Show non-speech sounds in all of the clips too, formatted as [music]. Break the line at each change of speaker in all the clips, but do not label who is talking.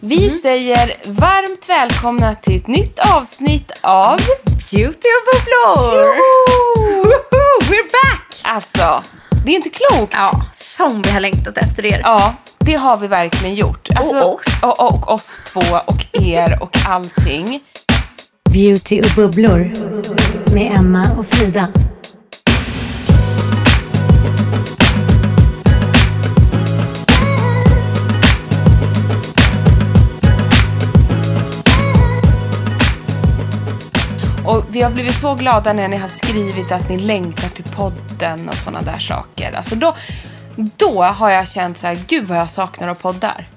Vi säger varmt välkomna till ett nytt avsnitt av
Beauty och bubblor! We're back!
Alltså, det är inte klokt.
Ja, som vi har längtat efter er.
Ja, det har vi verkligen gjort. Alltså,
Och oss.
Och, och oss två och er och allting.
Beauty och bubblor med Emma och Frida.
Och vi har blivit så glada när ni har skrivit att ni längtar till podden och sådana där saker. Alltså då, då har jag känt så här, gud vad jag saknar att poddar.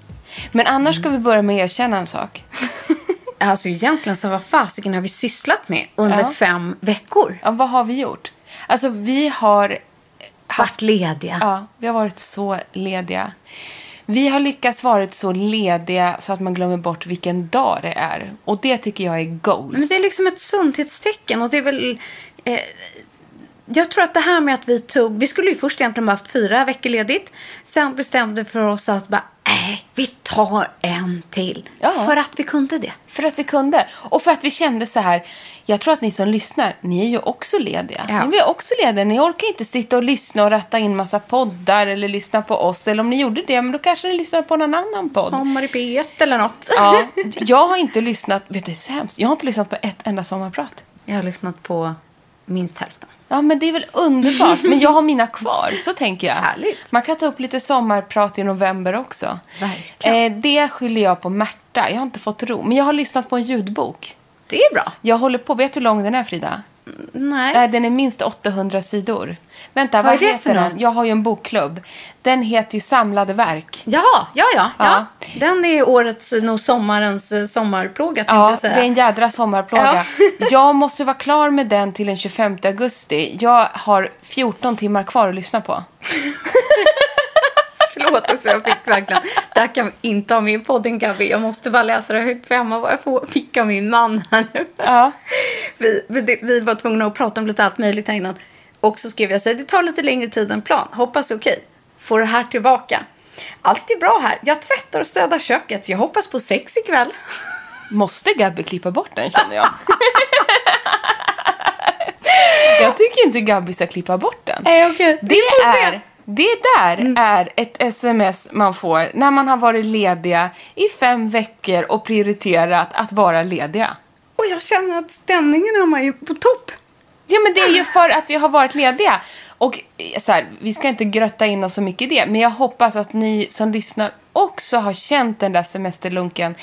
Men annars ska vi börja med att erkänna en sak. [laughs]
Alltså egentligen så vad fasiken har vi sysslat med under
Ja.
fem veckor?
Ja, vad har vi gjort? Alltså vi har
Varit lediga.
Ja, vi har varit så lediga. Vi har lyckats vara så lediga så att man glömmer bort vilken dag det är. Och det tycker jag är goals.
Men det är liksom ett sundhetstecken och det är väl... Eh, jag tror att det här med att vi tog... Vi skulle ju först egentligen bara haft fyra veckor ledigt. Sen bestämde för oss att bara, nej, vi tar en till.
Ja.
För att vi kunde det.
För att vi kunde. Och för att vi kände så här. Jag tror att ni som lyssnar, ni är ju också lediga.
Ja.
Ni är också lediga. Ni orkar inte sitta och lyssna och ratta in massa poddar eller lyssna på oss. Eller om ni gjorde det, men då kanske ni lyssnade på någon annan podd.
Sommar i P1 eller något.
Ja, [laughs] jag har inte lyssnat, vet du, det är så hemskt. Jag har inte lyssnat på ett enda sommarprat.
Jag har lyssnat på minst hälften.
Ja, men det är väl underbart. Men jag har mina kvar, så tänker jag.
Härligt.
Man kan ta upp lite sommarprat i november också. Eh, det skyller jag på Märta. Jag har inte fått ro. Men jag har lyssnat på en ljudbok.
Det är bra.
Jag håller på. Vet du hur lång den är, Frida?
Nej.
Nej, den är minst 800 sidor. Vänta,
Vad
vad,
är det
heter
för
den?
något?
Jag har ju en bokklubb. Den heter ju Samlade verk.
Ja, ja, ja, ja.
Ja.
Den är årets, nog sommarens eh, sommarplåga, tänkte
Ja,
jag säga.
det är en jädra sommarplåga. [laughs] jag måste vara klar med den till den 25 augusti. Jag har 14 timmar kvar att lyssna på. [laughs]
Förlåt också, jag fick verkligen... Det här kan vi inte ha med i podden, Gabi. Jag måste bara läsa det högt för Emma vad jag får, fick av min man här nu.
Ja.
Vi, vi, vi var tvungna att prata om lite allt möjligt här innan. Och så skrev jag så här, det tar lite längre tid än plan. Hoppas okej. Får det här tillbaka. Allt är bra här. Jag tvättar och städar köket. Jag hoppas på sex ikväll.
Måste Gabby klippa bort den känner jag. [laughs] jag tycker inte Gabby ska klippa bort den.
Nej, okej.
Det, är, det där är ett sms man får när man har varit lediga i fem veckor och prioriterat att vara lediga.
Och jag känner att stämningen hemma är på topp.
Ja, men det är ju för att vi har varit lediga. Och eh, så här, vi ska inte grötta in oss så mycket i det, men jag hoppas att ni som lyssnar också har känt den där semesterlunken.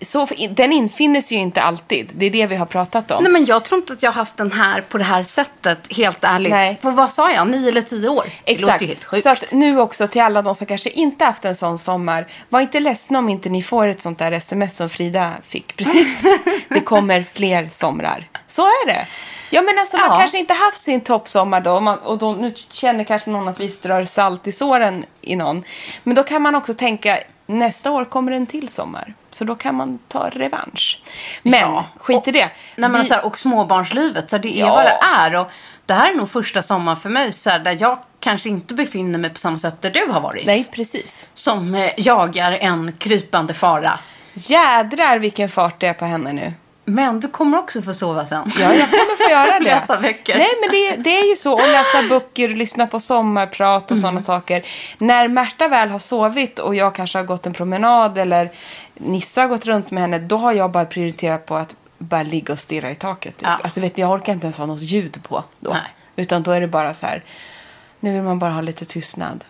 Så, den infinner sig ju inte alltid. Det är det vi har pratat om.
Nej, men jag tror inte att jag har haft den här på det här sättet, helt ärligt.
Nej.
För vad sa jag? Nio eller tio år? Det låter
Exakt.
ju helt sjukt.
Så att nu också till alla de som kanske inte haft en sån sommar. Var inte ledsna om inte ni får ett sånt där sms som Frida fick precis. [laughs] det kommer fler somrar. Så är det. Ja, men alltså man
Ja.
kanske inte haft sin toppsommar då, och man, och då nu känner kanske någon att vi strör salt i såren i någon. Men då kan man också tänka, nästa år kommer en till sommar. Så då kan man ta revansch. Men
Ja.
skit i det.
Men
Vi-
så här, och småbarnslivet, så här, det är
Ja.
vad det är. Och det här är nog första sommaren för mig så här, där jag kanske inte befinner mig på samma sätt där du har varit.
Nej, precis.
Som eh, jagar en krypande fara.
Jädrar vilken fart det är på henne nu.
Men du kommer också få sova sen.
Ja, jag kommer få göra det. [laughs]
Läsa böcker.
Nej, men det, det är ju så. Och läsa böcker, lyssna på sommarprat och
Mm.
sådana saker. När Märta väl har sovit och jag kanske har gått en promenad eller Nissa har gått runt med henne, då har jag bara prioriterat på att bara ligga och stirra i taket. Typ.
Ja.
Alltså, vet, ni, jag orkar inte ens ha något ljud på då.
Nej.
Utan då är det bara så här, nu vill man bara ha lite tystnad.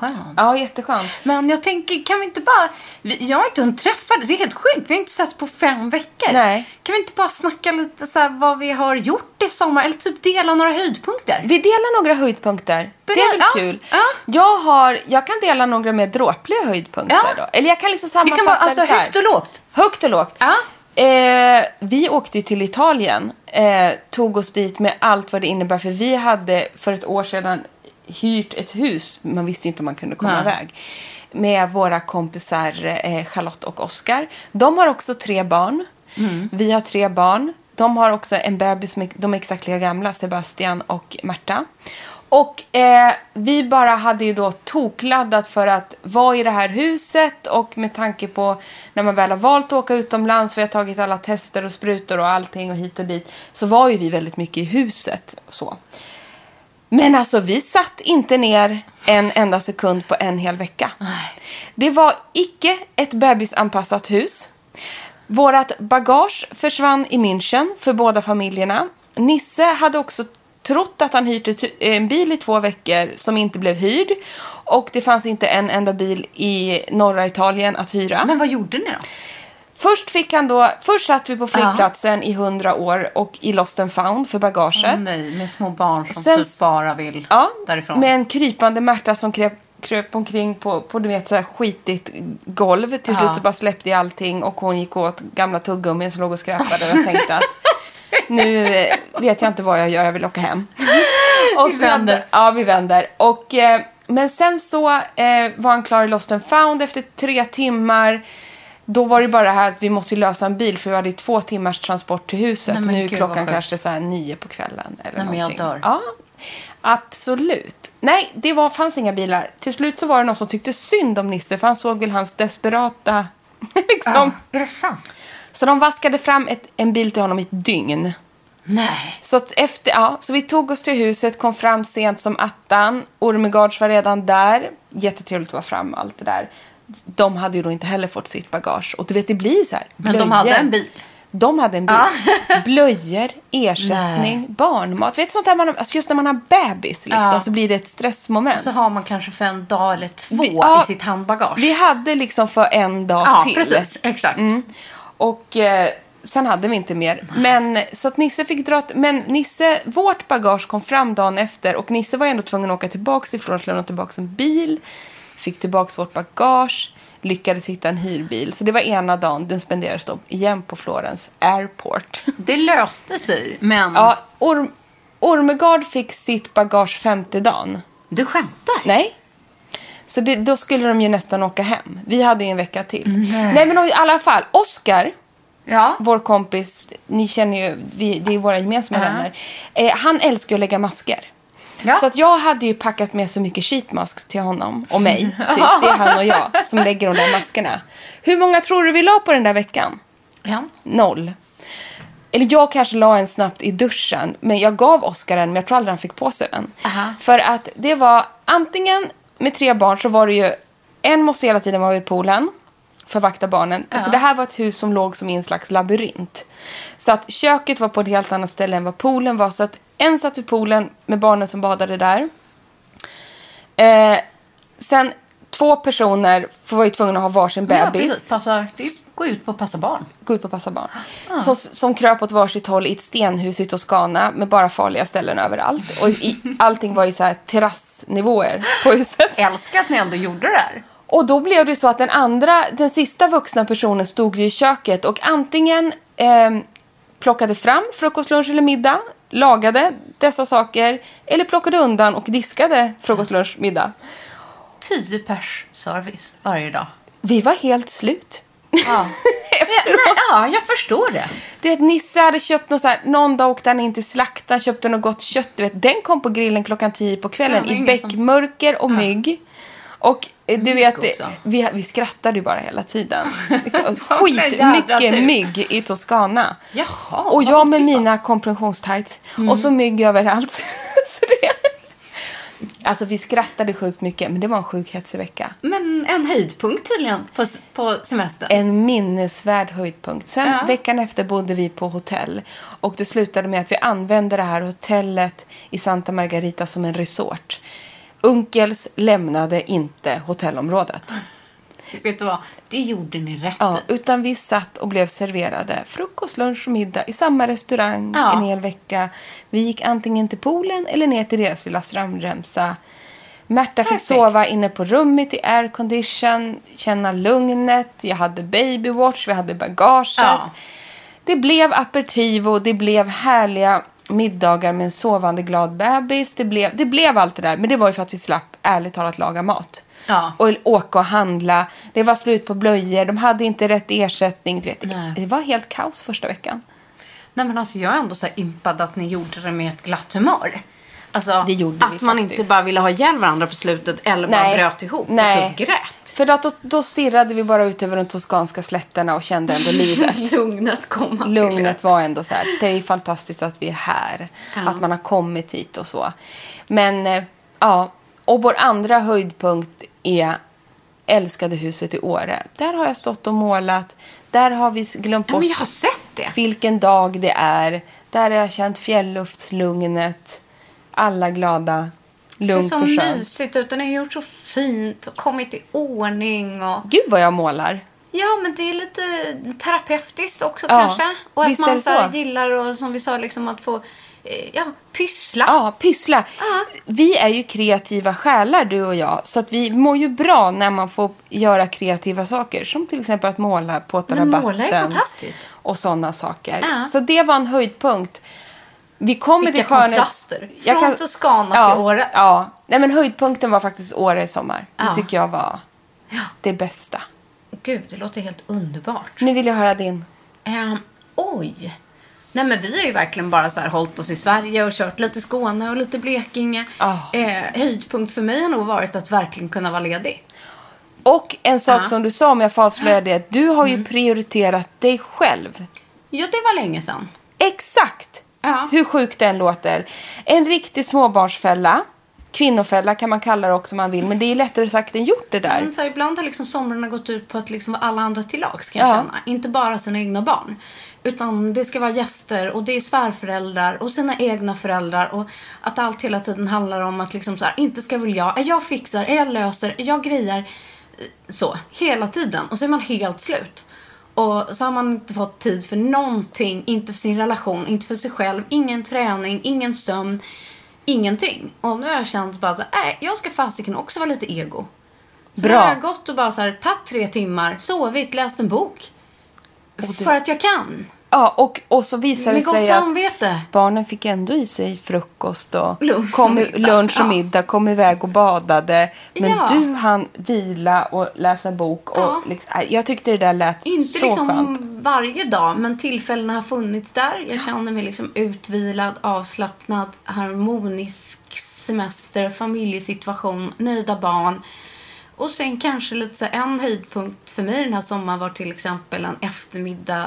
Skönt.
Ja, jätteskönt.
Men jag tänker, kan vi inte bara... vi- Jag har inte hunnit träffa dig. Det är helt sjukt. Vi har inte setts på fem veckor.
Nej.
Kan vi inte bara snacka lite så här, vad vi har gjort i sommar? Eller typ dela några höjdpunkter?
Vi delar några höjdpunkter. Det är väl
Ja,
kul.
ja.
Jag, har, jag kan dela några mer dråpliga höjdpunkter.
Ja.
Då. Eller jag kan liksom
Det
sammanfatta
kan vara alltså,
det så här.
högt och lågt.
Högt och lågt.
Ja.
Eh, vi åkte ju till Italien. Eh, tog oss dit med allt vad det innebär. För vi hade för ett år sedan hyrt ett hus. Man visste ju inte om man kunde komma
Nej.
iväg. Med våra kompisar eh, Charlotte och Oscar. De har också tre barn.
Mm.
Vi har tre barn. De har också en bebis, som är- de är exakt lika gamla, Sebastian och Märta. Och eh, vi bara hade ju då tokladdat för att vara i det här huset och med tanke på när man väl har valt att åka utomlands, vi har tagit alla tester och sprutor och allting och hit och dit, så var ju vi väldigt mycket i huset. och Så. Men alltså vi satt inte ner en enda sekund på en hel vecka. Det var icke ett bebisanpassat hus. Vårat bagage försvann i München för båda familjerna. Nisse hade också trott att han hyrt en bil i två veckor som inte blev hyrd. Och det fanns inte en enda bil i norra Italien att hyra.
Men vad gjorde ni då?
Först fick han då, först satt vi på flygplatsen i hundra år och i Lost and found för bagaget.
Åh, nej, med små barn som
Sen-
typ bara vill
Ja,
därifrån.
med en krypande Märta som kröp, kröp omkring på, på du vet, så här skitigt golv. Till slut så bara släppte jag allting och hon gick åt gamla tuggummin som låg och skräpade. Och jag tänkte att [laughs] nu eh, vet jag inte vad jag gör, jag vill åka hem. [laughs] Och
Vi vänder.
Ja, vi vänder. Och, eh, men sen så eh, var han klar i Lost and found efter tre timmar. Då var det bara det här att vi måste lösa en bil för vi hade två timmars transport till huset.
Nej,
nu är
gud,
klockan kanske så här nio på kvällen. Eller
Nej, men jag
någonting.
dör.
Ja, absolut. Nej, det var, fanns inga bilar. Till slut så var det någon som tyckte synd om Nisse för han såg väl hans desperata... [laughs] liksom.
Är det sant?
Så de vaskade fram ett, en bil till honom i ett dygn.
Nej.
Så, att efter, ja, så vi tog oss till huset, kom fram sent som attan. Ormegards var redan där. Jättetrevligt att vara fram och allt det där. De hade ju då inte heller fått sitt bagage. Och du vet, det blir så här.
Men de hade en bil?
De hade en bil. [laughs] Blöjor, ersättning, barnmat. Vet sånt där man, alltså just när man har bebis liksom,
Ja.
så blir det ett stressmoment.
Så har man kanske för en dag eller två
Vi- ja,
i sitt handbagage.
Vi hade liksom för en dag
ja,
till.
precis. Exakt.
Mm. Och eh, sen hade vi inte mer. Men, så att Nisse fick dra... Men Nisse, vårt bagage kom fram dagen efter och Nisse var ändå tvungen att åka tillbaka ifrån att lämna tillbaka en bil. Fick tillbaka vårt bagage. Lyckades hitta en hyrbil. Så det var ena dagen. Den spenderades då igen på Florens Airport. [laughs]
Det löste sig, men
ja, Orm, Ormegard fick sitt bagage femte dagen.
du skämtar?
Nej. Så det, då skulle de ju nästan åka hem. Vi hade ju en vecka till. Nej, men i alla fall. Oscar,
Ja.
vår kompis, ni känner ju, vi, det är våra gemensamma
Ja.
vänner. Eh, han älskar att lägga masker.
Ja.
Så att jag hade ju packat med så mycket sheetmask till honom och mig. Typ. Det är han och jag som lägger de där maskerna. Hur många tror du vi la på den där veckan?
ja.
Noll. Eller jag kanske la en snabbt i duschen, men jag gav Oscar en, men jag tror aldrig han fick på sig den.
Aha.
För att det var antingen med tre barn så var det ju, en måste hela tiden vara vid poolen för att vakta barnen. Så det här var ett hus som låg som i en slags labyrint. Så att köket var på ett helt annat ställe än vad poolen var. Så att en satt vid poolen med barnen som badade där. Eh, sen två personer var ju tvungna att ha varsin
Ja,
bebis.
Passar, det går ut på passa barn.
gå ut och passa barn. Som, som kröp åt varsitt håll i ett stenhus i Toscana med bara farliga ställen överallt. Och i, allting var i så här terrassnivåer på huset. [laughs]
Älskar att ni ändå gjorde det här.
Och då blev det så att den andra, den sista vuxna personen stod ju i köket och antingen ehm, plockade fram frukost, lunch eller middag, lagade dessa saker eller plockade undan och diskade frukost, lunch, middag.
Tio pers service varje dag.
Vi var helt slut.
Ja. [laughs]
Efteråt.
Ja, jag förstår det.
Du vet, Nisse hade köpt något så här, någon dag åkte han in till slaktaren, köpte något gott kött. Du vet, den kom på grillen klockan tio på kvällen
Ja,
i
ingen som-
bäckmörker och mygg. Och eh, du vet,
också.
vi, vi skrattade ju bara hela tiden. [laughs] Liksom,
Vad
Skit
jädra
mycket
tur.
mygg i Toscana.
Jaha,
och jag med mina kompressionstights
Mm.
och så mygg överallt. [laughs] så det, alltså vi skrattade sjukt mycket, men det var en sjuk hetsig vecka.
Men en höjdpunkt tydligen på, på semestern.
En minnesvärd höjdpunkt. Sen
Ja.
veckan efter bodde vi på hotell. Och det slutade med att vi använde det här hotellet i Santa Margarita som en resort. Unkels lämnade inte hotellområdet.
Vet du vad? Det gjorde ni rätt
Ja, utan vi satt och blev serverade frukost, lunch och middag i samma restaurang
Ja.
en hel vecka. Vi gick antingen till poolen eller ner till deras lilla strandremsa. Märta fick
Perfekt.
sova inne på rummet i aircondition, känna lugnet. Jag hade babywatch, vi hade bagaget.
Ja.
Det blev aperitivo, det blev härliga middagar med en sovande glad bebis. Det blev, det blev allt det där, men det var ju för att vi slapp, ärligt talat, laga mat.
Ja.
Och åka och handla. Det var slut på blöjor, de hade inte rätt ersättning. Du vet,
Nej.
det var helt kaos första veckan.
Nej, men alltså, jag är ändå så impad att ni gjorde det med ett glatt humör. Alltså, att man
faktiskt.
inte bara ville ha ihjäl varandra på slutet eller bara bröt ihop
Nej.
och typ grät.
För att då, då stirrade vi bara ut över de toskanska slätterna och kände ändå livet. [laughs]
Lugnet komma
Lugnet var ändå så här, det är fantastiskt att vi är här.
Ja.
Att man har kommit hit och så. Men, eh, ja. Och vår andra höjdpunkt är älskade huset i Åre. Där har jag stått och målat. Där har vi glömt
Ja,
bort
det.
vilken dag det är. Där har jag känt fjällluftlugnet. Alla glada.
Det
Lugnt
ser
och
så
skönt.
mysigt ut och ni har gjort så fint och kommit i ordning. Och...
Gud vad jag målar.
Ja, men det är lite terapeutiskt också
Ja,
kanske. Och att man
det
så
så.
gillar och som vi sa, liksom att få eh, ja, pyssla.
Ja, pyssla.
Ja.
Vi är ju kreativa själar, du och jag. Så att vi mår ju bra när man får göra kreativa saker. Som till exempel att måla på rabatten.
måla är fantastiskt.
Och sådana saker.
Ja.
Så det var en höjdpunkt. Vi kommer
Vilka
till Skönhet-
kontraster. Från Toscana
ja,
till Åre.
Ja. Nej, men höjdpunkten var faktiskt Åre i sommar. Det
Ja.
tycker jag var det bästa.
Gud, det låter helt underbart.
Nu vill jag höra din.
Ehm, oj. Nej, men vi har ju verkligen bara så här hållit oss i Sverige och kört lite Skåne och lite Blekinge.
Ah.
Eh, höjdpunkt för mig har nog varit att verkligen kunna vara ledig.
Och en sak
Ja.
som du sa, om jag får avslöja det. Du har ju prioriterat dig själv.
Ja, det var länge sedan.
Exakt!
Ja.
Hur sjukt det än låter. En riktig småbarnsfälla. Kvinnofälla kan man kalla det också om man vill. Men det är lättare sagt än gjort det där.
Så här, ibland har liksom somrarna gått ut på att liksom vara alla andra till lags kan jag
Ja.
känna. Inte bara sina egna barn. Utan det ska vara gäster och det är svärföräldrar och sina egna föräldrar. Och att allt hela tiden handlar om att liksom så här, inte ska väl jag, jag fixar, jag löser, jag grejar. Eh, Så, hela tiden. Och så är man helt slut. Och så har man inte fått tid för någonting. Inte för sin relation, inte för sig själv. Ingen träning, ingen sömn. Ingenting. Och nu har jag känt bara så här, nej, jag ska fasiken också vara lite ego. Så
Bra.
Bra. har jag gått och bara så här, tagit tre timmar, sovit, läst en bok. För att jag kan.
Ja, och, och så visar det sig att
samvete.
barnen fick ändå i sig frukost och
Lunch och
kom, i-
middag.
lunch och
Ja.
middag, kom iväg och badade. Men
Ja.
du hann vila och läsa en bok. Och
Ja.
liksom, äh, jag tyckte det där lät
Inte
så
liksom
skönt.
varje dag, men tillfällena har funnits där. Jag känner mig liksom utvilad, avslappnad, harmonisk semester, familjesituation, nöjda barn. Och sen kanske lite så en höjdpunkt för mig den här sommaren var till exempel en eftermiddag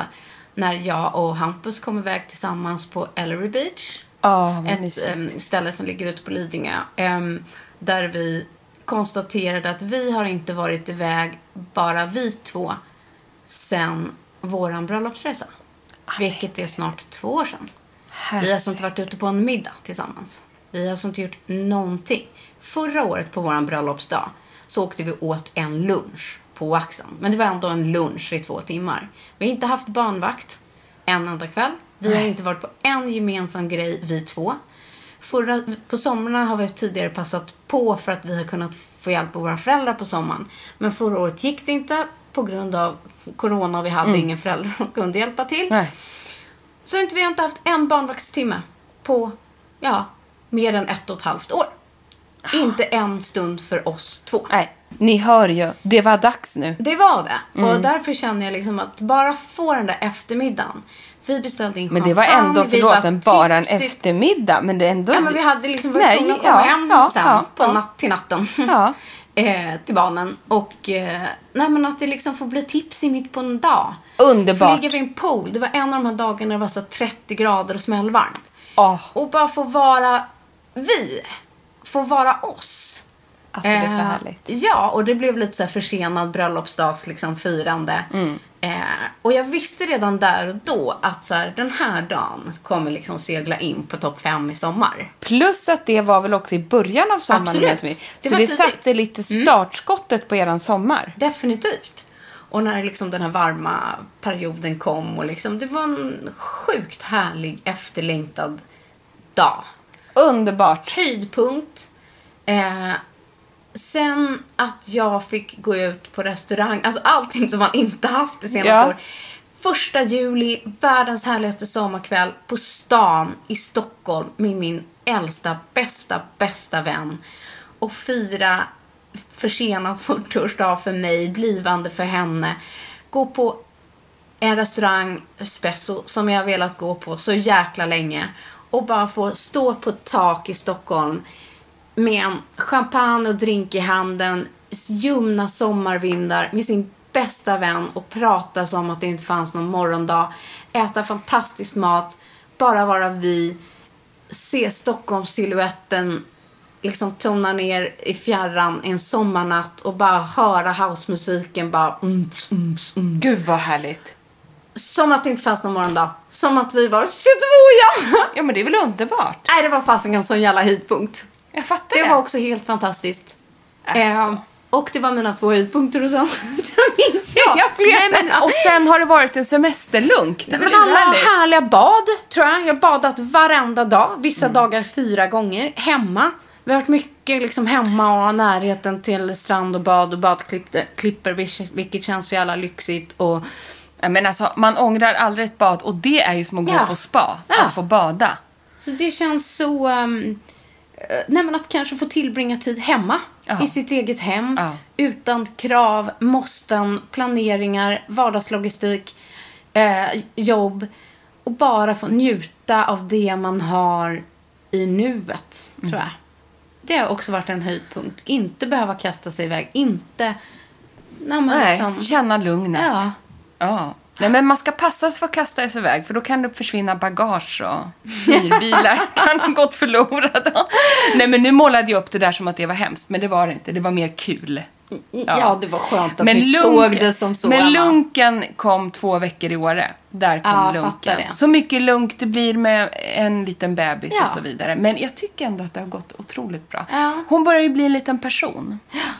när jag och Hampus kom iväg tillsammans på Ellery Beach.
Vad
ett
mysigt.
em, ställe som ligger ute på Lidingö. em, där vi konstaterade att vi har inte varit iväg, bara vi två, sen våran bröllopsresa. Vilket är snart två år sedan. Vi har alltså inte varit ute på en middag tillsammans. Vi har alltså inte gjort någonting. Förra året på våran bröllopsdag så åkte vi åt en lunch på Waxen. Men det var ändå en lunch i två timmar. Vi har inte haft barnvakt en enda kväll. Vi har inte varit på en gemensam grej, vi två. Förra, på somrarna har vi tidigare passat på för att vi har kunnat få hjälp av våra föräldrar på sommaren. Men förra året gick det inte på grund av corona och vi hade ingen förälder som kunde hjälpa till.
Nej.
Så inte vi har inte haft en barnvaktstimme på, ja, mer än ett och ett halvt år. Inte en stund för oss två.
Nej, ni hör ju. Det var dags nu.
Det var det.
Mm.
Och därför känner jag liksom att bara få den där eftermiddagen. Vi beställde in
Men det var
champagne,
ändå, förlåt,
var
en bara en eftermiddag. Men det ändå...
Ja, men vi hade liksom varit tvungna att komma
ja,
hem
ja,
sen
ja,
på natt till natten. [laughs]
Ja. [laughs]
eh, till barnen. Och eh, nej, men att det liksom får bli tips i mitt på en dag.
Underbart.
Få ligga vid en pool. Det var en av de här dagarna när det var så här 30 grader och smällvarmt.
Åh,
Och bara få vara vi. Få vara oss.
Alltså det är så
Eh,
härligt.
Ja, och det blev lite så försenad bröllopsdags liksom, firande.
Mm.
Eh, och jag visste redan där och då att så här, den här dagen kommer liksom segla in på topp fem i sommar.
Plus att det var väl också i början av sommaren.
Absolut. Det
Så det.
Mm.
satte lite startskottet på eran sommar.
Definitivt. Och när liksom den här varma perioden kom och liksom, det var en sjukt härlig efterlängtad dag.
Underbart.
höjdpunkt. Eh, sen att jag fick gå ut på restaurang. Alltså allting som man inte haft det senaste
Ja.
år. Första juli, världens härligaste sommarkväll på stan i Stockholm med min äldsta, bästa, bästa vän. Och fira försenad 40-årsdag för mig, blivande för henne. Gå på en restaurang, Espresso, som jag har velat gå på så jäkla länge. Och bara få stå på ett tak i Stockholm med champagne och drink i handen, ljumna sommarvindar med sin bästa vän och prata som att det inte fanns någon morgondag. Äta fantastisk mat, bara vara vi. Se Stockholmssilhuetten liksom tona ner i fjärran en sommarnatt och bara höra housemusiken bara umps, umps, umps.
Gud vad härligt.
Som att det inte fanns någon morgondag. Som att vi var 22 igen.
Ja men det är väl underbart?
Nej, det var fasiken en sån jävla höjdpunkt.
Jag fattar
Det
det.
var också helt fantastiskt.
Alltså.
Eh, och det var mina två höjdpunkter och sen, [laughs] sen minns jag inga fler.
Nej, men, och sen har det varit en semesterlunk. Är
Men alla
härligt?
härliga bad, tror jag. Jag har badat varenda dag. Vissa
Mm.
dagar fyra gånger. Hemma. Vi har varit mycket liksom hemma och närheten till strand och bad och badklipper, vilket känns så jävla lyxigt. Och
Ja, men alltså, man ångrar aldrig ett bad och det är ju som att gå
Ja.
på spa.
Ja.
Att få bada.
Så det känns så... Um, nej men att kanske få tillbringa tid hemma.
Ja.
I sitt eget hem.
Ja.
Utan krav, måsten, planeringar, vardagslogistik, eh, jobb. Och bara få njuta av det man har i nuet,
Mm.
tror jag. Det har också varit en höjdpunkt. Inte behöva kasta sig iväg. Inte... Nej,
Nej,
liksom,
känna lugnet.
Ja.
Ja. Nej, men man ska passa sig för att kasta sig iväg för då kan det försvinna bagage och hyrbilar [laughs] kan gått förlorade. Nej, men nu målade jag upp det där som att det var hemskt, men det var det inte. Det var mer kul.
Ja. det var skönt att
Men
vi
lunken-
såg det som så,
Men lunken kom två veckor i Åre. Där kom
Ja,
lunken. Så mycket lunk det blir med en liten bebis
Ja.
och så vidare. Men jag tycker ändå att det har gått otroligt bra.
Ja.
Hon börjar ju bli en liten person.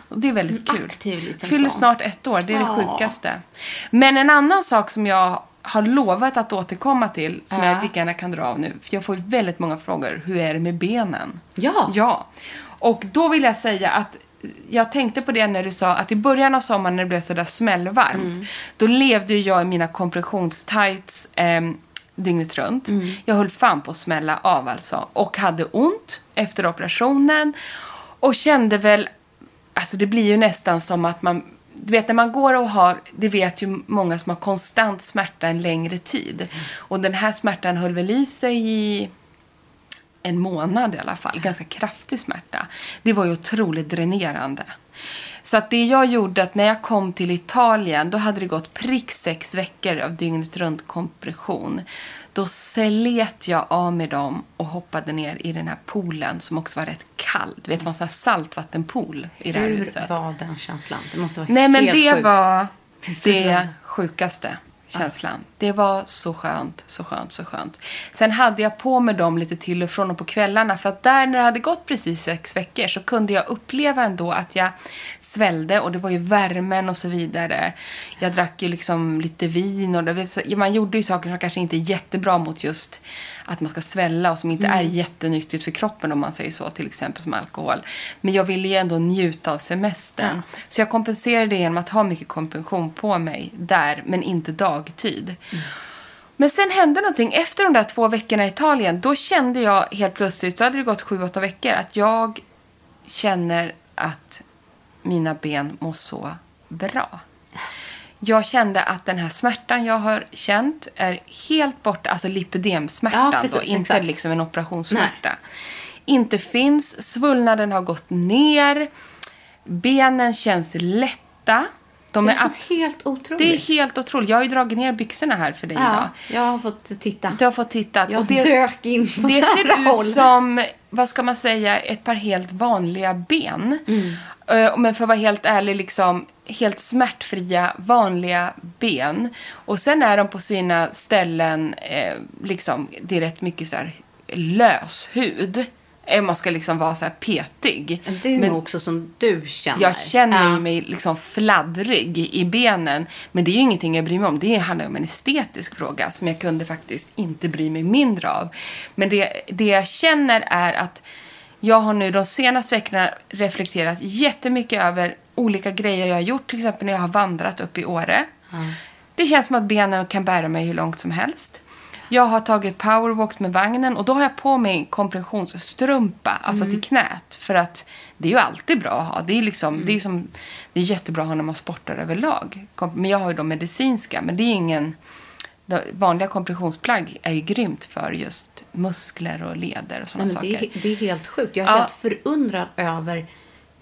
Och det är väldigt kul.
aktiv liten
Fyller
sån.
snart ett år, det är det
Ja.
sjukaste. Men en annan sak som jag har lovat att återkomma till, som
Ja.
jag lika gärna kan dra av nu. För jag får ju väldigt många frågor. Hur är det med benen?
Ja.
Ja. Och då vill jag säga att jag tänkte på det när du sa att i början av sommaren när det blev sådär smällvarmt.
Mm.
Då levde jag i mina kompressionstights eh, dygnet runt.
Mm.
Jag höll fan på att smälla av alltså. Och hade ont efter operationen. Och kände väl, alltså det blir ju nästan som att man du vet när man går och har, det vet ju många som har konstant smärta en längre tid. Och den här smärtan höll väl i sig i en månad i alla fall. Ganska kraftig smärta. Det var ju otroligt dränerande. Så att det jag gjorde att när jag kom till Italien då hade det gått prick sex veckor av dygnet runt kompression. Då slet jag av med dem och hoppade ner i den här poolen som också var rätt kall. Du vet, det var en sån här saltvattenpool i det här
Hur
huset.
var den känslan? Det måste vara
Nej, men
helt
det
sjukt.
var det sjukaste känslan. Det var så skönt, så skönt, så skönt. Sen hade jag på mig dem lite till och från och på kvällarna för att där när det hade gått precis sex veckor så kunde jag uppleva ändå att jag svällde och det var ju värmen och så vidare. Jag drack ju liksom lite vin och det, man gjorde ju saker som kanske inte är jättebra mot just att man ska svälla och som inte är jättenyttigt för kroppen om man säger så, till exempel som alkohol. Men jag ville ju ändå njuta av semestern. Så jag kompenserade genom att ha mycket kompression på mig där, men inte dagtid. Men sen hände någonting. Efter de där två veckorna i Italien, då kände jag helt plötsligt, så hade det gått sju, åtta veckor, att jag känner att mina ben mår så bra. Jag kände att den här smärtan jag har känt är helt borta. Alltså lipödemsmärtan
Ja,
då, inte
exakt.
liksom en operationssmärta. Inte finns. Svullnaden har gått ner. Benen känns lätta. De
Det
är
är
abs-
helt otroligt.
Det är helt otroligt. Jag har ju dragit ner byxorna här för dig idag.
Ja, jag har fått titta.
Du har fått titta.
Jag
och det,
dök in på
det ser
håll.
ut som, vad ska man säga, ett par helt vanliga ben.
Mm.
Eh, Men för att vara helt ärlig, liksom helt smärtfria, vanliga ben. Och sen är de på sina ställen, eh, liksom, det är rätt mycket så här lös hud. Man ska liksom vara så här petig.
Det är
Men-
nog också som du känner.
jag känner
Ja.
mig liksom fladdrig i benen. Men det är ju ingenting jag bryr mig om. Det handlar om en estetisk fråga som jag kunde faktiskt inte bry mig mindre av. Men det, det jag känner är att jag har nu de senaste veckorna reflekterat jättemycket över olika grejer jag har gjort. Till exempel när jag har vandrat upp i Åre. Det känns som att benen kan bära mig hur långt som helst. Jag har tagit powerwalks med vagnen och då har jag på mig kompressionsstrumpa, alltså till knät. För att det är ju alltid bra att ha. Det är, liksom, det är, som, det är jättebra att ha när man sportar överlag. Men jag har ju de medicinska, men det är ingen... Vanliga kompressionsplagg är ju grymt för just muskler och leder och sådana
Nej,
saker.
det, är, det är helt sjukt. Jag är
Ja.
helt förundrad över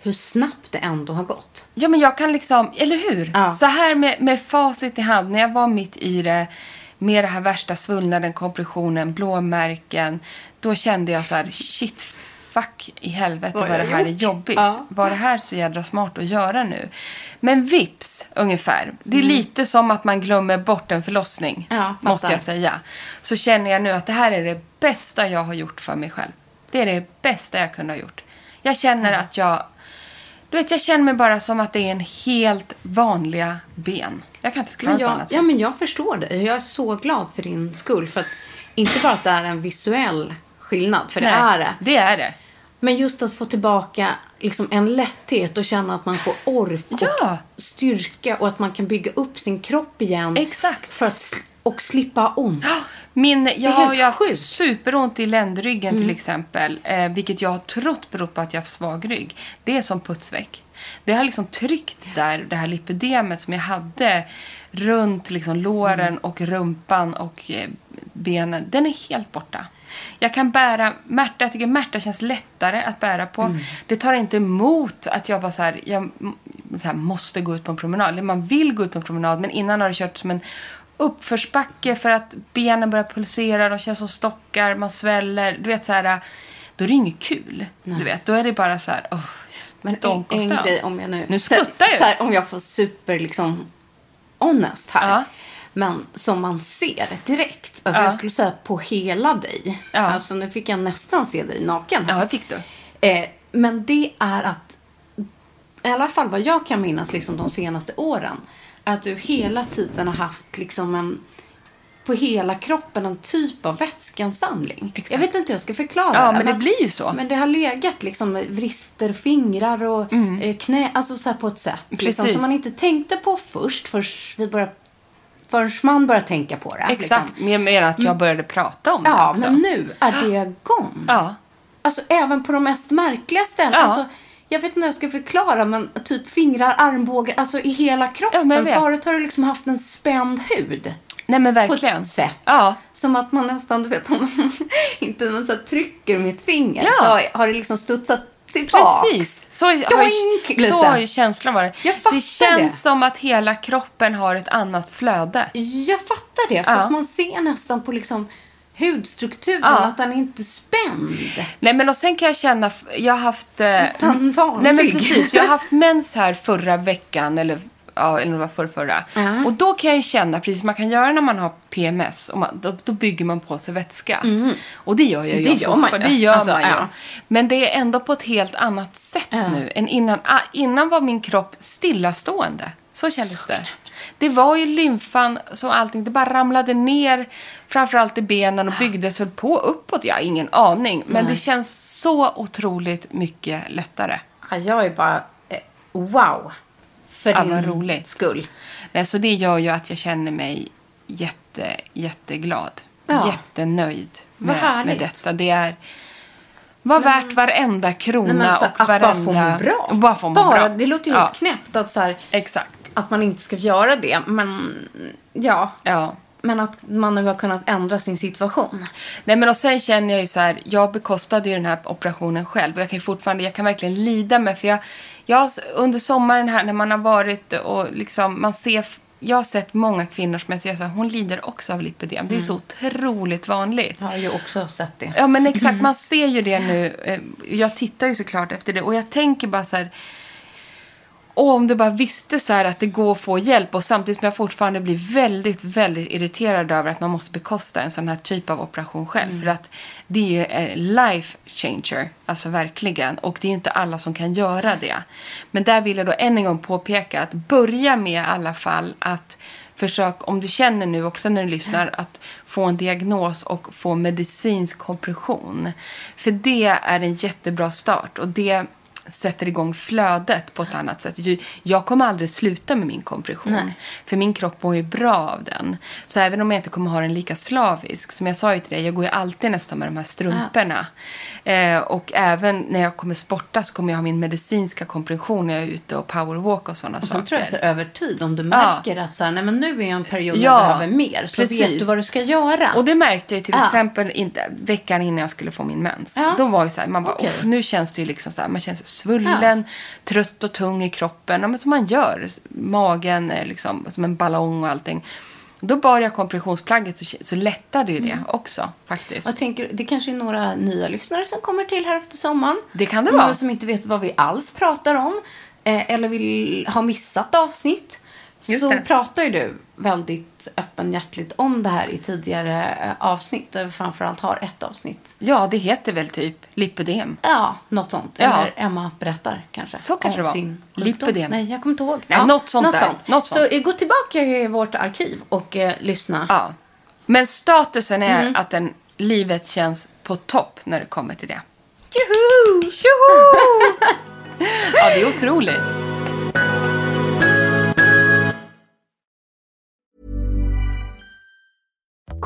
hur snabbt det ändå har gått.
Ja, men jag kan liksom, eller hur?
Ja.
Så här med, med facit i hand, när jag var mitt i det, med det här värsta svullnaden, kompressionen, blåmärken, då kände jag så här, shit, fuck i helvete
Vad
det här är jobbigt.
Ja.
Var det här så jädra smart att göra nu? Men vips, ungefär. Det
Mm.
är lite som att man glömmer bort en förlossning,
Ja,
måste jag säga. Så känner jag nu att det här är det bästa jag har gjort för mig själv. Det är det bästa jag kunde ha gjort. Jag känner
Mm.
att jag du vet, jag känner mig bara som att det är en helt vanliga ben. Jag kan inte förklara
Men
det på
jag,
annat
ja,
sätt.
men jag förstår det. Jag är så glad för din skull. För att, inte bara att det är en visuell skillnad, för det
Nej,
är det.
Det är det.
Men just att få tillbaka liksom en lätthet och känna att man får ork
Ja.
och styrka och att man kan bygga upp sin kropp igen.
Exakt.
För att, och slippa ont.
Min, jag har ju haft
sjukt.
superont i ländryggen till exempel. Eh, vilket jag har trott beror på att jag har svag rygg. Det är som putsväck. Det har liksom tryckt där, det här lipödemet som jag hade runt liksom låren och rumpan och eh, benen. Den är helt borta. Jag kan bära Märta, jag tycker Märta känns lättare att bära på. Det tar inte emot att jag bara så här, jag så här, måste gå ut på en promenad. Eller man vill gå ut på en promenad men innan har det kört som en uppförsbacke för att benen börjar pulsera, de känns som stockar, man sväller. Du vet så här, då är det inget kul. Du vet, då är det bara så här, oh,
Men en, en grej om jag nu...
Nu skuttar jag.
så här, Om jag får super liksom honest här.
Ja.
Men som man ser direkt. Alltså
Ja.
jag skulle säga på hela dig.
Ja.
Alltså nu fick jag nästan se dig naken här.
Ja, fick du.
Eh, men det är att, i alla fall vad jag kan minnas liksom de senaste åren, att du hela tiden har haft liksom en, på hela kroppen en typ av vätskeansamling.
Exakt.
Jag vet inte hur jag ska förklara
Ja, men det blir ju så.
Men det har legat liksom vrister, fingrar och eh, knä, alltså så på ett sätt. Liksom,
Mm. Precis.
som man inte tänkte på först, först vi började, förrän man började tänka på det.
Exakt,
Liksom.
jag menar att jag började prata om det
Ja,
också.
men nu är det gone.
Ja.
Alltså även på de mest märkliga ställen.
Ja.
Alltså, jag vet inte hur jag ska förklara, men typ fingrar, armbågar, alltså i hela
Ja,
kroppen.
vet.
Förut har du liksom haft en spänd hud.
Nej, men
På
verkligen.
ett sätt.
Ja.
Som att man nästan, du vet, om [laughs] inte man så trycker med ett finger
Ja.
så har det liksom studsat tillbaks.
Precis. Så har, så har ju känslan varit.
Jag fattar
det känns
det.
som att hela kroppen har ett annat flöde.
Jag fattar det, för
Ja.
att man ser nästan på liksom hudstrukturen
Ja.
att den är inte spänd.
Nej men och sen kan jag känna, jag har haft... Eh,
Utan vanlig.
nej men precis, jag har haft mens här förra veckan eller Ja, eller det var förra, förra.
Ja.
Och då kan jag känna, precis som man kan göra när man har PMS, och man, då, då bygger man på sig vätska. Och det gör jag ju
Mm. Det gör man ju.
Det gör
Alltså,
man ju.
ja.
Men det är ändå på ett helt annat sätt nu än innan. Ah, innan var min kropp stillastående. Så kändes det. Det var ju lymfan, så allting, det bara ramlade ner framförallt i benen och byggdes väl på uppåt. Jag har ingen aning. Men det känns så otroligt mycket lättare.
Ja, jag är bara eh, wow. För
Ja,
din
roligt.
skull.
Nej, så det gör ju att jag känner mig jätte, jätteglad.
Ja.
Jättenöjd med, med detta. Det är var värt varenda krona
Nej, men så,
och varenda...
bara få må bra.
Bara må
bara,
bra.
Det låter ju
ja,
helt knäppt att, så här,
Exakt.
Att man inte ska göra det. Men ja,
Ja.
men att man nu har kunnat ändra sin situation.
Nej men och sen känner jag ju så här, jag bekostade ju den här operationen själv och jag kan ju fortfarande, jag kan verkligen lida med för jag, jag under sommaren här när man har varit och liksom, man ser, jag har sett många kvinnor som jag säger så här, hon lider också av lipödem. Det är så otroligt vanligt.
Jag har ju också sett det.
Ja men exakt, [clears throat] man ser ju det nu. Eh, Jag tittar ju såklart efter det och jag tänker bara så här. Och om du bara visste så här att det går att få hjälp och samtidigt som jag fortfarande blir väldigt, väldigt irriterad över att man måste bekosta en sån här typ av operation själv. För att det är ju en life changer, alltså verkligen. Och det är inte alla som kan göra det. Men där vill jag då än en gång påpeka att börja med i alla fall att försök, om du känner nu också när du lyssnar, att få en diagnos och få medicinsk kompression. För det är en jättebra start och det sätter igång flödet på ett annat sätt. Jag kommer aldrig sluta med min kompression.
Nej.
För min kropp mår ju bra av den. Så även om jag inte kommer ha den lika slavisk, som jag sa ju till dig, jag går ju alltid nästan med de här strumporna. Eh, och även när jag kommer sporta så kommer jag ha min medicinska kompression när jag är ute och powerwalk och sådana
Och
saker.
tror jag så över tid, om du märker att så här, nej, men nu är jag en period
Ja,
jag behöver mer, så
precis.
vet du vad du ska göra.
Och det märkte jag till
Ja.
exempel inte, veckan innan jag skulle få min mens.
Ja.
Då var ju så här, man bara. "Uff, nu känns det ju liksom så här, man känns svullen, trött och tung i kroppen. Ja, men som man gör. Magen är liksom som en ballong och allting. Då bar jag kompressionsplagget så, så lättade ju det
Mm.
också faktiskt.
Jag tänker, det kanske är några nya lyssnare som kommer till här efter sommaren.
Det kan det
några
vara.
som inte vet vad vi alls pratar om. Eh, eller vill ha missat avsnitt.
Just
så
det.
pratar ju du väldigt öppenhjärtligt om det här i tidigare eh, avsnitt. Där vi framförallt har ett avsnitt.
Ja, det heter väl typ lipödem.
Ja, något sånt.
Ja.
Eller Emma berättar kanske.
Så kanske
om
det var.
Sin.
Lipödem.
Nej, jag kommer inte ihåg.
Nej, något sånt där. Något
Så
sånt.
eh, gå tillbaka i vårt arkiv och eh, lyssna.
Ja. Men statusen är
Mm.
att den, livet känns på topp när det kommer till det.
Tjoho!
Tjoho! [laughs] ja, det är otroligt.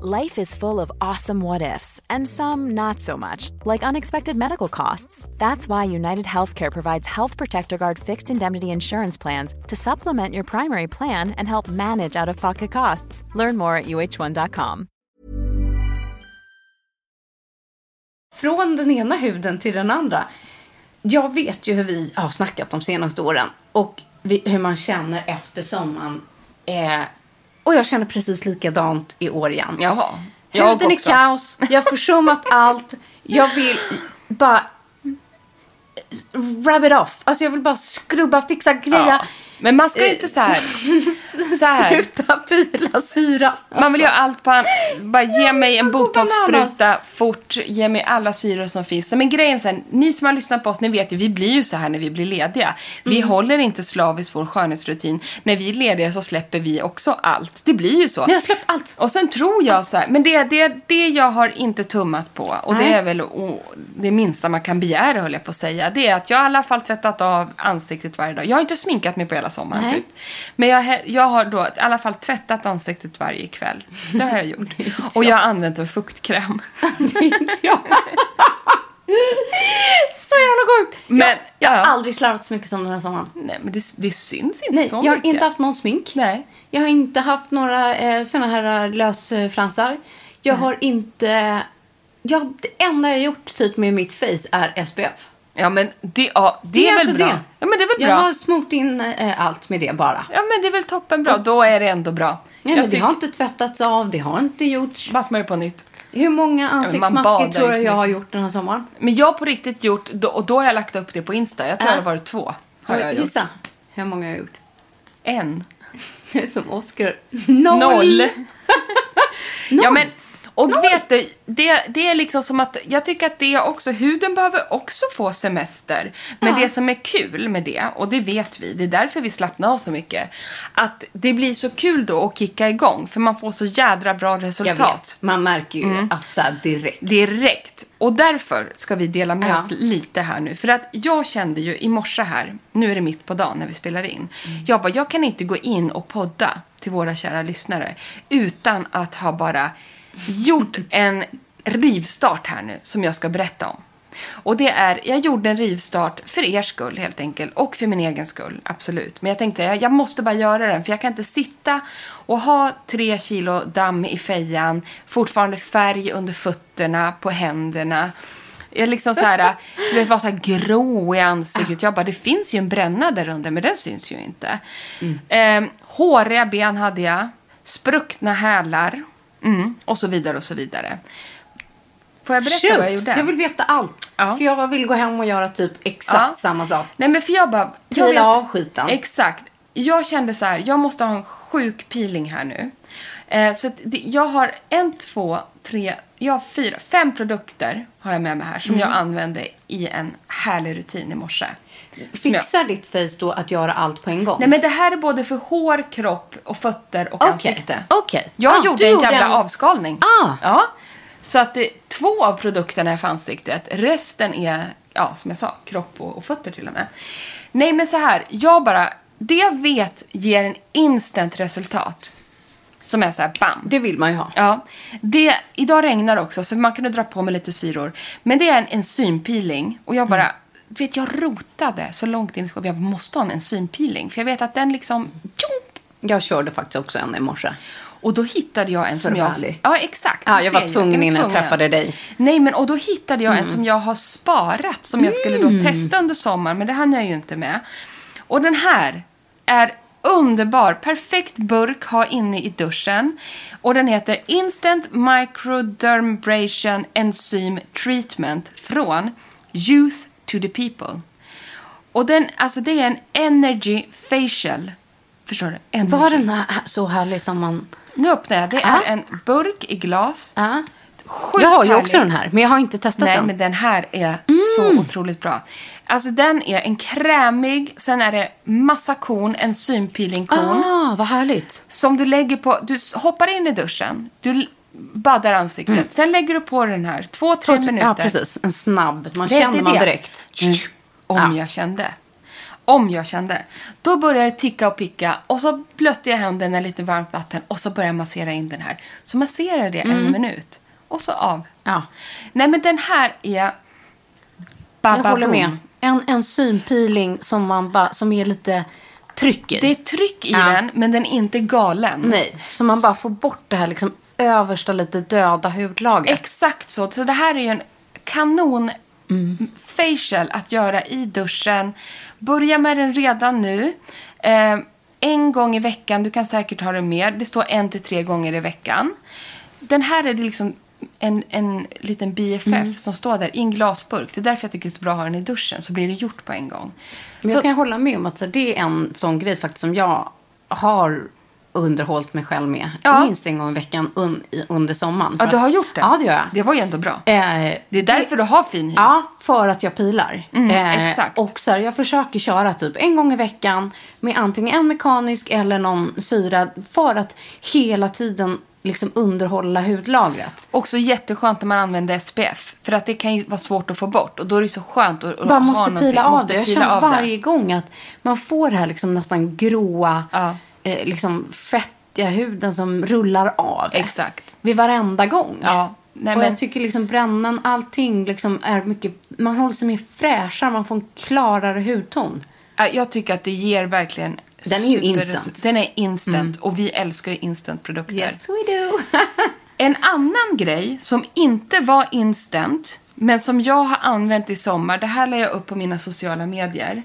Life is full of awesome what ifs, and some not so much, like unexpected medical costs. That's why United Healthcare provides Health Protector Guard fixed indemnity insurance plans to supplement your primary plan and help manage out of pocket costs. Learn more at uh1.com.
Från den ena huden till den andra. Jag vet ju hur vi har snackat de senaste åren och hur man känner efter sommaren. Eh, och jag känner precis likadant i år igen.
Jaha. Jag
Huden är
också.
kaos, jag har försummat [laughs] allt. Jag vill bara rub it off. Alltså jag vill bara skrubba, fixa, greja.
Ja. Men man ska ju inte så här. [laughs] Så här.
Spruta, pila, syra.
Man vill göra allt på an... Bara ge mig en botoxspruta fort. Ge mig alla syror som finns. Men grejen här, ni som har lyssnat på oss, ni vet ju, vi blir ju så här när vi blir lediga. Vi
Mm.
håller inte slaviskt vår skönhetsrutin. När vi är lediga så släpper vi också allt. Det blir ju så.
Ni har släppt allt.
Och sen tror jag så här, men det det, det jag har inte tummat på. Och det
Nej.
är väl oh, det minsta man kan begära, höll jag på att säga. Det är att jag har i alla fall tvättat av ansiktet varje dag. Jag har inte sminkat mig på hela sommaren
Nej.
typ. Men jag, jag har då i alla fall tvättat ansiktet varje kväll. Det har jag gjort. [laughs] Och jag har använt en fuktkräm. [laughs]
Det är inte jag. [laughs] så jävla sjukt.
Men,
jag, jag har
ja.
aldrig slarvat så mycket som den här sommaren.
Nej, men det, det syns inte
Nej,
så
jag har
mycket.
inte haft någon smink.
Nej.
Jag har inte haft några eh, såna här eh, lösfransar. Jag har inte Ja, det enda jag gjort typ med mitt face är SPF.
Ja, men det, ja, det,
Det är
är, väl
alltså
bra.
det.
Ja, men det är väl
Jag
bra.
har smort in eh, allt med det bara.
Ja, men det är väl toppenbra. Då är det ändå bra.
Ja,
Jag
men det har inte tvättats av, det har inte gjorts.
Bara smörja på nytt.
Hur många
man
ansiktsmasker
badar
tror
ju
jag har gjort den här sommaren?
Men jag har på riktigt gjort, då- och då har jag lagt upp det på Insta. Jag tror
Ja.
det har varit två. Har jag gjort.
Gissa hur många jag har gjort.
En. [laughs]
Det är som Oscar. Noll.
Noll. [laughs] Ja,
Noll.
men, och vet du, det, det är liksom som att, jag tycker att det också, huden behöver också få semester. Men
Ja.
det som är kul med det, och det vet vi, det är därför vi slappnar av så mycket, att det blir så kul då att kicka igång, för man får så jädra bra resultat.
Man märker ju
Mm.
att så här direkt.
Direkt. Och därför ska vi dela med
Ja.
oss lite här nu. För att jag kände ju i morse här, nu är det mitt på dagen när vi spelar in. Jag bara, jag kan inte gå in och podda till våra kära lyssnare utan att ha bara gjort en rivstart här nu som jag ska berätta om. Och det är, jag gjorde en rivstart för er skull helt enkelt och för min egen skull, absolut. Men jag tänkte jag, jag måste bara göra den för jag kan inte sitta och ha tre kilo damm i fejan, fortfarande färg under fötterna, på händerna. Jag liksom så här, du vet, var så här grå i ansiktet. Jag bara, det finns ju en bränna där under, men den syns ju inte. Eh, håriga ben hade jag, spruckna hälar mm, och så vidare och så vidare. Får jag berätta
Shoot,
vad jag gjorde?
jag vill veta allt.
Ja.
För jag vill gå hem och göra typ exakt
Ja.
samma sak.
Nej men för jag bara... Jag
Pila av skiten.
Exakt. Jag kände så här, jag måste ha en sjuk peeling här nu. Eh, så det, jag har en, två, tre, jag har fyra, fem produkter har jag med mig här som
Mm.
jag använde i en härlig rutin i morse. Som jag-
Fixar ditt face då att göra allt på en gång?
Nej men det här är både för hår, kropp och fötter och
Okej.
ansikte.
Okej.
Jag
Ah,
gjorde en
gjorde
jävla
en-
avskalning.
Ah.
Ja. Så att det, två av produkterna är för ansiktet. Resten är, ja som jag sa, kropp och, och fötter till och med. Nej men så här, jag bara, det jag vet ger en instant resultat. Som är så här, bam.
Det vill man ju ha.
Ja, det, idag regnar också så man kan dra på med lite syror. Men det är en enzympeeling och jag bara, du vet jag rotade så långt in i skåpet. Jag måste ha en enzympeeling för jag vet att den liksom, tjong,
Jag körde faktiskt också en i morse.
och då hittade jag en som jag... Ja, exakt.
Ja, jag var tvungen innan jag träffade dig.
Nej, men och då hittade jag en
Mm.
som jag har sparat som jag skulle då testa under sommaren, men det hann jag ju inte med. Och den här är underbar. Perfekt burk ha inne i duschen. Och den heter Instant Microdermabrasion Enzyme Treatment från Youth to the People. Och den, alltså det är en energy facial. Förstår du? Energy.
Var den här så härlig som man...
Nu öppnar jag. Det är
Ja.
en burk i glas.
Ja.
Sjukt
Jag har ju också den här, men jag har inte testat
Nej,
den.
men den här är
Mm.
så otroligt bra. Alltså den är en krämig, sen är det massa korn, enzympeelingkorn.
Ah, vad härligt.
Som du lägger på, du hoppar in i duschen, du baddar ansiktet, sen lägger du på den här, två, tre minuter.
Mm. Ja, precis. En snabb. Man
Det- det
känner
är
man
det.
direkt.
Mm. Om
Ja.
jag kände. Om jag kände. Då börjar det ticka och picka och så blötte jag händerna i lite varmt vatten och så börjar jag massera in den här. Så masserar det en minut och så av.
Ja.
Nej men den här är
Jag
bababoom.
håller med. En enzympeeling som, man ba, som är lite tryck i.
Det är tryck i
Ja.
den men den är inte galen.
Nej, så man bara får bort det här liksom översta lite döda hudlagret.
Exakt så. Så det här är ju en kanon
Mm.
facial att göra i duschen. Börja med den redan nu. Eh, en gång i veckan. Du kan säkert ha den mer. Det står en till tre gånger i veckan. Den här är det liksom en, en liten BFF
Mm.
som står där i en glasburk. Det är därför jag tycker det är så bra att ha den i duschen. Så blir det gjort på en gång.
Men
så,
jag kan hålla med om att så, det är en sån grej faktiskt som jag har underhållit mig själv med.
Ja.
Minst en gång i veckan un, under sommaren.
ja, du har gjort det?
Ja, det gör jag.
Det var ju ändå bra.
Eh,
Det är därför du har fin hy.
Ja, för att jag pilar.
Mm,
Eh,
exakt.
Och så här, jag försöker köra typ en gång i veckan med antingen en mekanisk eller någon syrad för att hela tiden liksom underhålla hudlagret.
Också jätteskönt när man använder SPF. För att det kan ju vara svårt att få bort. Och då är det så skönt att, att
Bara måste pila av
Måste
det. Jag har känt
det.
varje gång att man får det här liksom nästan gråa,
Ja.
eh, liksom fettiga huden som rullar av.
Exakt.
Vid varenda gång.
Ja. Nej,
och
men,
jag tycker liksom brännan, allting liksom är mycket, man håller sig mer fräschare, man får en klarare hudton.
Ja, jag tycker att det ger verkligen...
Den är ju instant. Mm.
Den är instant. Och vi älskar ju instantprodukter.
Yes we do. [laughs]
En annan grej som inte var instant, men som jag har använt i sommar, det här la jag upp på mina sociala medier.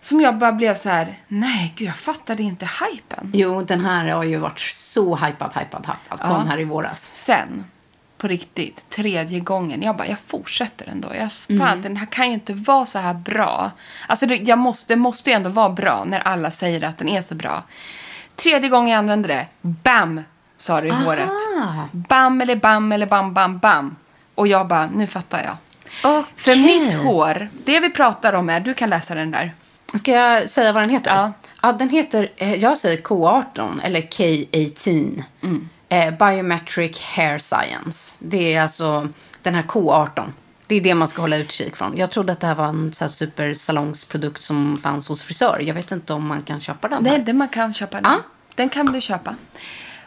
Som jag bara blev så här, nej gud jag fattade inte hypen.
Jo, den här har ju varit så hypad, hypad, hypad. Kom
Ja.
här i våras.
Sen, på riktigt, tredje gången, jag bara, jag fortsätter ändå. Jag, fan,
Mm.
den här kan ju inte vara så här bra. Alltså det, jag måste, det måste ju ändå vara bra när alla säger att den är så bra. Tredje gången jag använde det, bam, sa det i håret. Bam eller bam eller bam, bam, bam. Och jag bara, nu fattar jag.
Okej.
För mitt hår, det vi pratar om är, du kan läsa den där.
Ska jag säga vad den heter?
Ja.
Ja, den heter, eh, jag säger K18 eller K18. Eh, Biometric Hair Science. Det är alltså den här K18. Det är det man ska hålla utkik från. Jag trodde att det här var en så här supersalongsprodukt som fanns hos frisör. Jag vet inte om man kan köpa den
Nej,
här.
man kan köpa den.
Ja.
Den kan du köpa.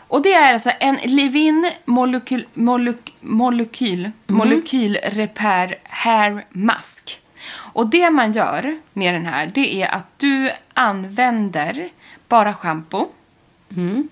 Och det är alltså en Livin molekyl, molekyl, molekyl, molekyl repair hair mask. Och det man gör med den här, det är att du använder bara shampoo.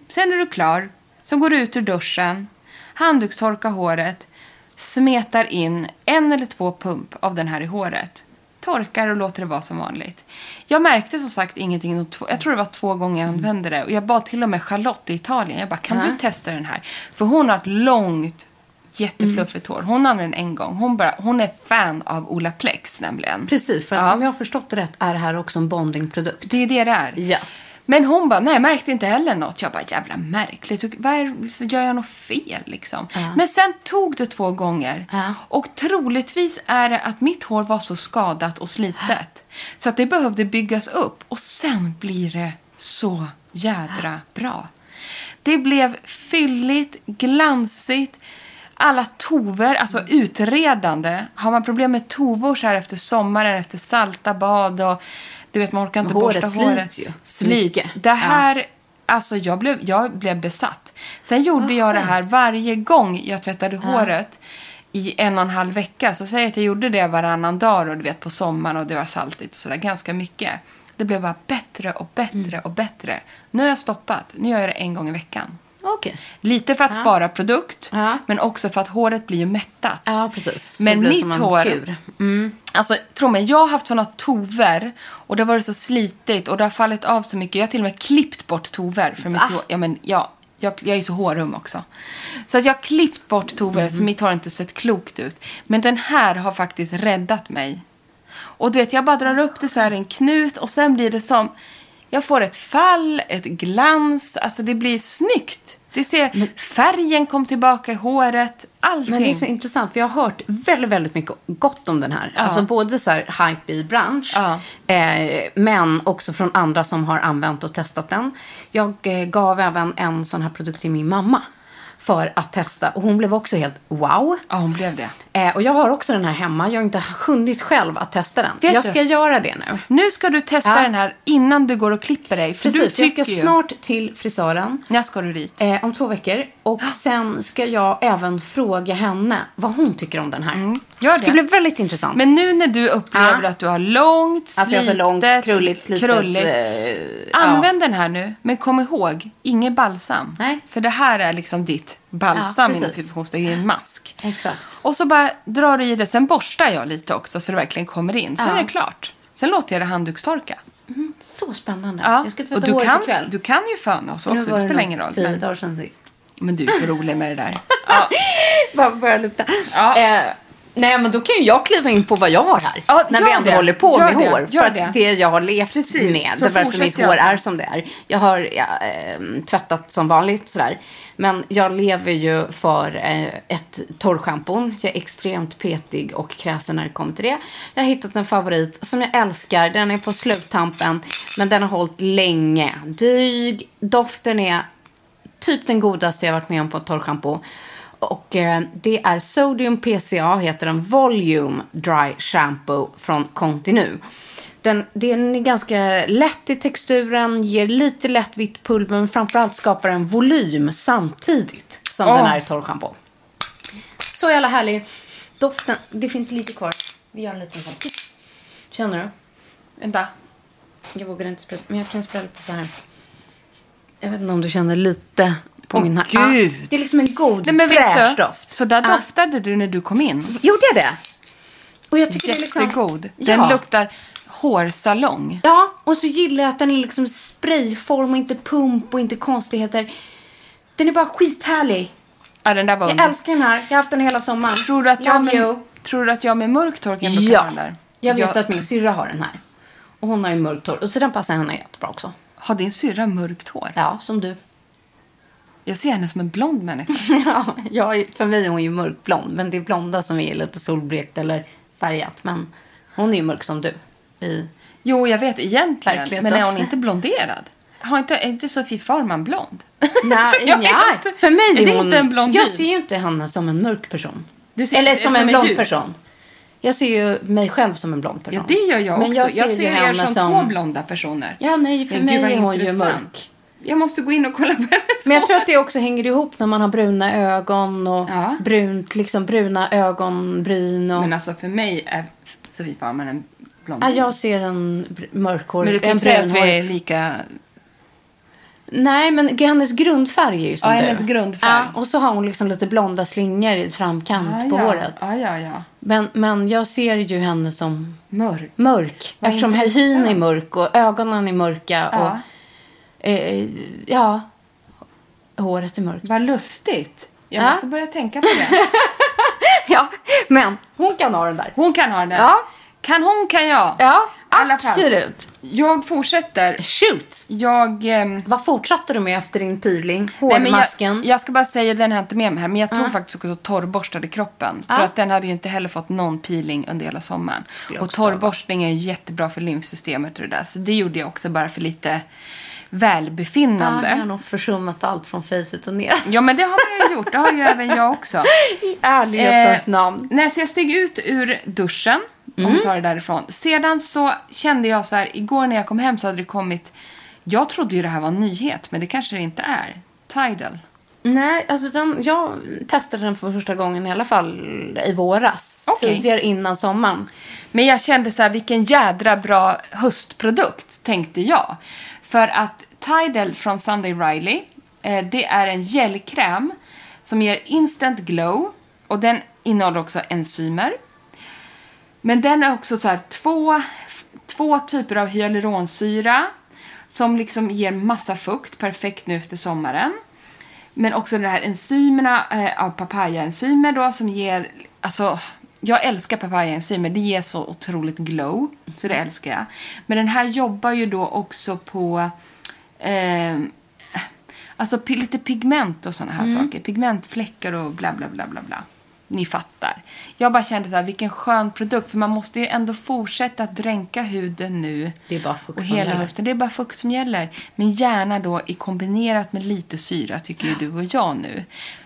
Sen är du klar. Så går ut ur duschen, handdukstorkar håret, smetar in en eller två pump av den här i håret. Torkar och låter det vara som vanligt. Jag märkte som sagt ingenting. Jag tror det var två gånger jag använde det. Och jag bad till och med Charlotte i Italien. Jag bara, kan du testa den här? För hon har ett långt, jättefluffigt hår. Hon använde den en gång. Hon, bara, hon är fan av Olaplex nämligen.
Precis, för att
Ja.
om jag har förstått det rätt är det här också en bondingprodukt.
Det är det det är.
Ja.
Men hon bara, nej märkte inte heller något. Jag bara, jävla märkligt. Vad är, gör jag något fel liksom? Men sen tog det två gånger.
Ja.
Och troligtvis är det att mitt hår var så skadat och slitet. Så att det behövde byggas upp. Och sen blir det så jädra bra. Det blev fylligt, glansigt. Alla tover, alltså
Mm.
utredande. Har man problem med tovor så här efter sommaren, efter salta bad och du vet man orkar inte
håret
borsta
slits
håret.
ju.
Slits.
Mycket.
Det här, alltså jag blev, jag blev besatt. Sen gjorde jag det här varje gång jag tvättade håret i en och en halv vecka. Så säg att jag gjorde det varannan dag och du vet på sommaren och det var saltigt och sådär ganska mycket. Det blev bara bättre och bättre
Mm.
och bättre. Nu har jag stoppat. Nu gör jag det en gång i veckan.
Okej.
Lite för att spara produkt,
Ja.
men också för att håret blir ju mättat.
Ja, precis.
Men mitt
som en
hår-
kur.
Alltså, tro mig, jag har haft såna tover och det har varit så slitigt och det har fallit av så mycket. Jag har till och med klippt bort tover för mitt hår. Ja, men, ja, jag, jag är så hårum också. Så att jag har klippt bort tover så mitt hår har inte sett klokt ut. Men den här har faktiskt räddat mig. Och du vet, jag bara drar upp det så här en knut och sen blir det som... Jag får ett fall, ett glans, alltså det blir snyggt. Det ser, färgen kom tillbaka i håret, allting.
Men det är så intressant, för jag har hört väldigt, väldigt mycket gott om den här. Alltså både så här hype i bransch,
Ja.
eh, men också från andra som har använt och testat den. Jag eh, gav även en sån här produkt till min mamma för att testa och hon blev också helt wow.
Ja, hon blev det.
Eh, och jag har också den här hemma. Jag har inte hunnit själv att testa den.
Vet
jag
du?
ska göra det nu.
Nu ska du testa
Ja.
den här innan du går och klipper dig. För du
Precis, jag ska
tycker ju...
snart till frisören.
När ska du dit?
Eh, om två veckor. Och sen ska jag även fråga henne vad hon tycker om den här.
Mm, gör
det ska
det.
bli väldigt intressant.
Men nu när du upplever
Ja.
att du har långt, slitet,
alltså jag har så långt, krulligt, slitet.
krulligt.
eh,
Använd den här nu, men kom ihåg, inget balsam.
Nej.
För det här är liksom ditt balsam
Ja,
inom situationstecken, en mask.
Ja, exakt.
Och så bara drar du i det, sen borstar jag lite också så det verkligen kommer in. Sen
Ja.
är det klart. Sen låter jag det handdukstorka.
Så spännande.
Ja.
Jag ska
och
tvätta
du
håret
kan,
ikväll.
du kan ju föna oss också, det spelar ingen roll.
Tio dagar sedan sist.
Men du är så rolig med det där. [laughs] Ja.
Bara börja lukta.
Ja.
Eh, nej, men då kan ju jag kliva in på vad jag har här.
Ja,
när vi ändå
det.
håller på
Gör
med
det.
hår.
Gör
för att
det.
det jag har levt
Precis.
med.
Så
Det är varför mitt hår
sen.
är som det är. Jag har ja, eh, tvättat som vanligt sådär. Men jag lever ju för eh, ett torrschampo. Jag är extremt petig och kräsen när det kommer till det. Jag har hittat en favorit som jag älskar. Den är på sluttampen. Men den har hållit länge. Dyg. Doften är typ den godaste jag varit med om på torrschampo. Och eh, det är Sodium PCA, heter den Volume Dry Shampoo från Continu. Den, den är ganska lätt i texturen, ger lite lätt vitt pulver, men framförallt skapar en volym samtidigt som
Åh.
den är torrschampo. Så jävla härlig. Doften, det finns lite kvar. Vi gör en liten sån. Känner du?
Vänta.
Jag vågar inte spraya, men jag kan spraya lite så här. Jag vet inte om du känner lite på
Åh,
min
gud.
Ja, det är liksom en god,
Nej, men
fräsch
vet du,
doft.
Så där
Ja.
doftade du när du kom in.
Gjorde jag det? Och jag tycker det är liksom...
Jättegod. Den
Ja.
luktar hårsalong.
Ja, och så gillar jag att den är liksom sprayform och inte pump och inte konstigheter. Den är bara skithärlig.
Ja, den där var
Jag
under.
älskar den här. Jag har haft den hela sommaren.
Tror du att jag
Love you.
med, tror du att jag med mörkt hår kan plocka
Ja,
den där?
jag vet att min syrra har den här. Och hon har ju mörkt hår. Och så den passar henne jättebra också.
Har din syrra mörkt hår?
Ja, som du.
Jag ser henne som en blond människa. [laughs]
ja, jag, för mig är hon ju mörkblond. Men det är blonda som är lite solblekt eller färgat. Men hon är ju mörk som du. I...
Jo, jag vet egentligen. Men är hon inte blonderad? Har inte, är inte Sofie Farman blond? [laughs]
Nej, [laughs]
inte.
för mig är,
det
hon...
inte en blondin?
Jag ser ju inte henne som en mörk person.
Du ser
Eller som
som
en
en
blond
ljus.
person. Jag ser ju mig själv som en blond person.
Ja, det gör jag
Men
också.
jag
Jag
ser,
ser,
ju
er som,
som...
två blonda personer.
Ja, nej, för
Men
mig
gud,
är hon ju mörk.
Jag måste gå in och kolla på hennes
Men jag tror att det också hänger ihop när man har bruna ögon och
Ja.
brunt, liksom bruna ögonbryn. Och...
Men alltså för mig är Sofie Farman en blondin.
ja, jag ser en mörkhårig,
Men du kan
en
inte säga att vi
brunhårig.
är lika...
Nej, men hennes grundfärg är ju som
Ja,
du.
hennes grundfärg.
Ja, och så har hon liksom lite blonda slingor i framkant
Ah,
på
ja.
håret.
Ja, ja, ja.
Men, men jag ser ju henne som
Mörk.
mörk.
Vad
eftersom hyn är mörk och ögonen är mörka.
Ja.
Och, eh, ja, håret är mörkt.
Vad lustigt. Jag
Ja.
måste börja tänka på det. [laughs]
Ja, men hon kan ha den där.
Hon kan ha den.
Ja.
Kan hon kan jag.
Ja, absolut.
Jag fortsätter.
Shoot!
Jag... ehm,
Vad fortsatte du med efter din peeling?
Nej, men
Hårmasken?
Jag, jag ska bara säga, den har jag inte med mig här, men jag tog faktiskt också torrborstade kroppen. För
Ja.
att den hade ju inte heller fått någon peeling under hela sommaren.
Skulle
Och
också
torrborstning är ju jättebra för lymfsystemet och det där. Så det gjorde jag också bara för lite välbefinnande.
Ja, jag har nog försummat allt från facet och ner.
Ja, men det har man ju gjort. Det har ju även jag också. [laughs]
I ärlighetens
Eh,
namn.
Nej, så jag steg ut ur duschen, om
Mm.
vi tar det därifrån. Sedan så kände jag så här, igår när jag kom hem så hade det kommit, jag trodde ju det här var en nyhet, men det kanske det inte är. Tidal.
Nej, alltså den, jag testade den för första gången i alla fall i våras.
Okej.
Tidigare innan sommaren.
Men jag kände så här, vilken jädra bra höstprodukt, tänkte jag. För att Tidal från Sunday Riley, eh, det är en gelkräm som ger instant glow. Och den innehåller också enzymer. Men den är också så här två, två typer av hyaluronsyra som liksom ger massa fukt, perfekt nu efter sommaren. Men också de här enzymerna eh, av papayaenzymer då som ger, alltså jag älskar papayaenzymer, det ger så otroligt glow, så det älskar jag. Men den här jobbar ju då också på eh, alltså lite pigment och sådana här saker, pigmentfläckar och bla bla bla bla bla. Ni fattar. Jag bara kände så här, vilken skön produkt, för man måste ju ändå fortsätta att dränka huden nu.
Det är bara fukt
och
som
hela
gäller.
hösten. Det är bara fukt som gäller. Men gärna då i kombinerat med lite syra, tycker ju du och jag nu.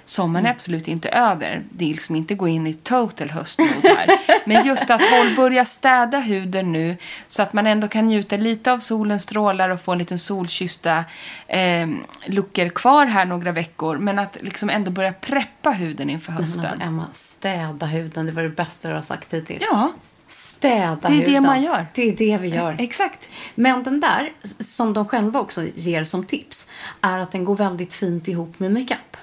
Sommaren
Mm.
är absolut inte över. Det är liksom inte gå in i total höstmode här. Men just att håll, börja städa huden nu så att man ändå kan njuta lite av solens strålar och få en liten solkyssta eh, luckor kvar här några veckor. Men att liksom ändå börja preppa huden inför
Men
hösten.
alltså, Emma, städa huden. Det var det bästa du har sagt hittills.
Ja,
Städa
Det är det
huden.
man gör.
Det är det vi gör.
exakt.
Men den där, som de själva också ger som tips, är att den går väldigt fint ihop med makeup.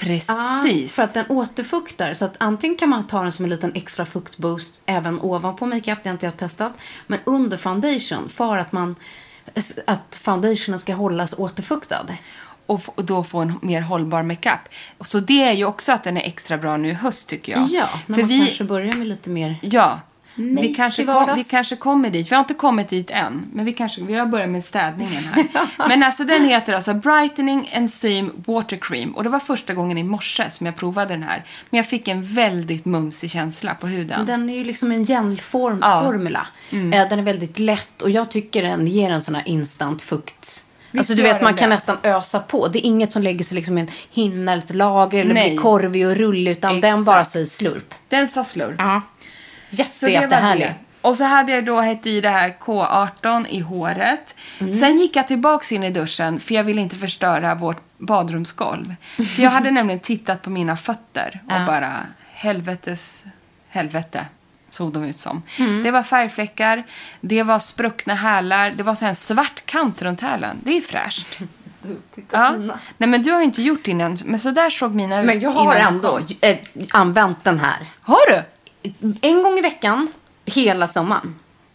Precis.
för att den återfuktar. Så att antingen kan man ta den som en liten extra fuktboost även ovanpå makeup, det har inte jag testat. Men under foundation, för att man att foundationen ska hållas återfuktad.
och, och då få en mer hållbar makeup. Så det är ju också att den är extra bra nu i höst tycker jag.
Ja, när
För
man
vi,
kanske börjar med lite mer...
Ja.
Make
Vi kanske, kom, vi kanske kommer dit. Vi har inte kommit dit än. Men vi kanske vi har börjat med städningen här. [laughs] men alltså den heter alltså Brightening Enzyme Water Cream. Och det var första gången i morse som jag provade den här. Men jag fick en väldigt mumsig känsla på huden.
Den är ju liksom en gelformula.
Ja.
formula. Eh, Den är väldigt lätt och jag tycker den ger en sån här instant fukt. Alltså du vet, man
den
kan
det.
nästan ösa på. Det är inget som lägger sig liksom i en hinna eller ett lager eller
Nej.
blir korvig och rullig utan den
Exakt.
bara säger slurp.
Den sa slurp.
Ja. Jätte,
Så det var
jättehärlig.
det. Och så hade jag då hett i det här K18 i håret. Sen gick jag tillbaks in i duschen för jag ville inte förstöra vårt badrumsgolv. För jag hade [laughs] nämligen tittat på mina fötter och
Ja.
bara helvetes helvete såg de ut som. Det var färgfläckar, det var spruckna hälar, det var så en svart kant runt hälen. Det är fräscht. [laughs]
Titta
Ja.
mina.
Nej, men du har ju inte gjort än. Men så där såg mina ut
Men jag har
innan
ändå
kom.
eh, använt den här.
Har du?
En gång i veckan, hela sommaren.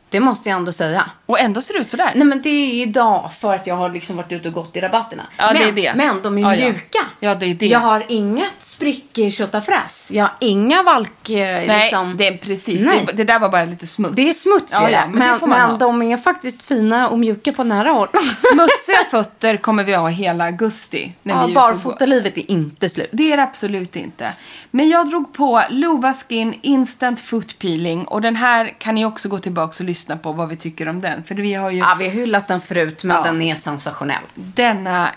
Det måste jag ändå säga.
Och ändå ser det ut sådär.
Nej men det är idag för att jag har liksom varit ute och gått i rabatterna.
Ja,
men,
det är det.
men de är
Ja, ja.
mjuka.
Ja, det är det.
Jag har inget sprick köttafräs. Jag har inga valk... eh,
Nej,
liksom.
det är precis.
Nej.
Det, det där var bara lite smuts.
Det är smutsigare,
Ja, ja, men
men, men
ha.
de är faktiskt fina och mjuka på nära håll. [laughs]
Smutsiga fötter kommer vi ha hela augusti. När
ja,
vi
barfotalivet är inte slut.
Det är det absolut inte. Men jag drog på Lova Skin Instant Foot Peeling och den här kan ni också gå tillbaka och lyssna på vad vi tycker om den. För vi har ju
Ja, vi har hyllat den förut, men
Ja.
den är sensationell.
denna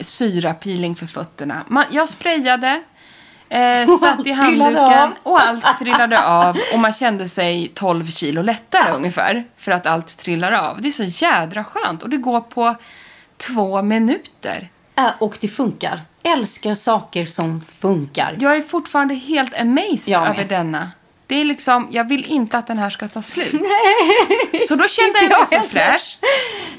syrapeeling för fötterna. Man, jag sprayade, eh, [laughs]
Och
satt i handduken [laughs] och allt trillade av. Och man kände sig 12 kilo lättare ungefär. För att allt trillar av. Det är så jädra skönt och det går på två minuter.
Äh, och det funkar. Älskar saker som funkar.
Jag är fortfarande helt amazed över denna. Det är liksom, jag vill inte att den här ska ta slut. [laughs] Så då kände jag mig så fräsch.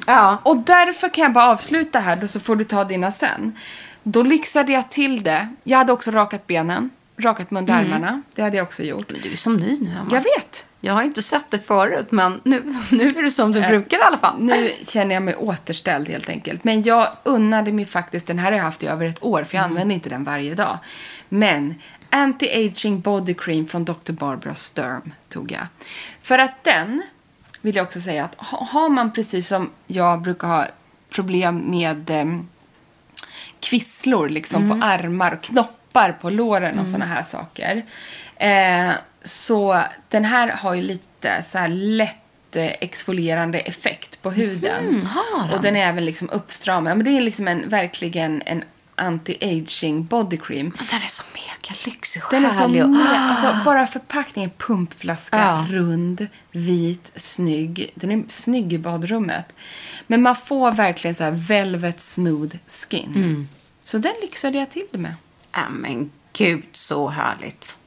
Ja.
Och därför kan jag bara avsluta här, då så får du ta dina sen. Då lyxade jag till det. Jag hade också rakat benen, rakat mundarmarna. Det hade jag också gjort.
Du är som ny nu, Emma.
Jag vet.
Jag har inte sett det förut, men nu, nu är du som du brukar i alla fall.
Nu känner jag mig återställd helt enkelt. Men jag unnade mig faktiskt, den här har jag haft i över ett år för jag använder inte den varje dag. Men Anti-Aging Body Cream från Dr. Barbara Sturm tog jag. För att den, vill jag också säga att ha- har man precis som jag brukar ha problem med em, kvisslor liksom på armar och knoppar på låren och såna här saker. Eh, så den här har ju lite så här lätt eh, exfolierande effekt på huden.
den?
och den är även liksom uppstramad. Men det är liksom en, verkligen en anti-aging body cream.
Den är så mega lyxig
Den är så
härlig och-
alltså bara förpackningen, pumpflaska,
Ja.
rund, vit, snygg. Den är snygg i badrummet. Men man får verkligen så här velvet smooth skin.
Mm.
Så den lyxade jag till det med.
Ja, men gud så härligt.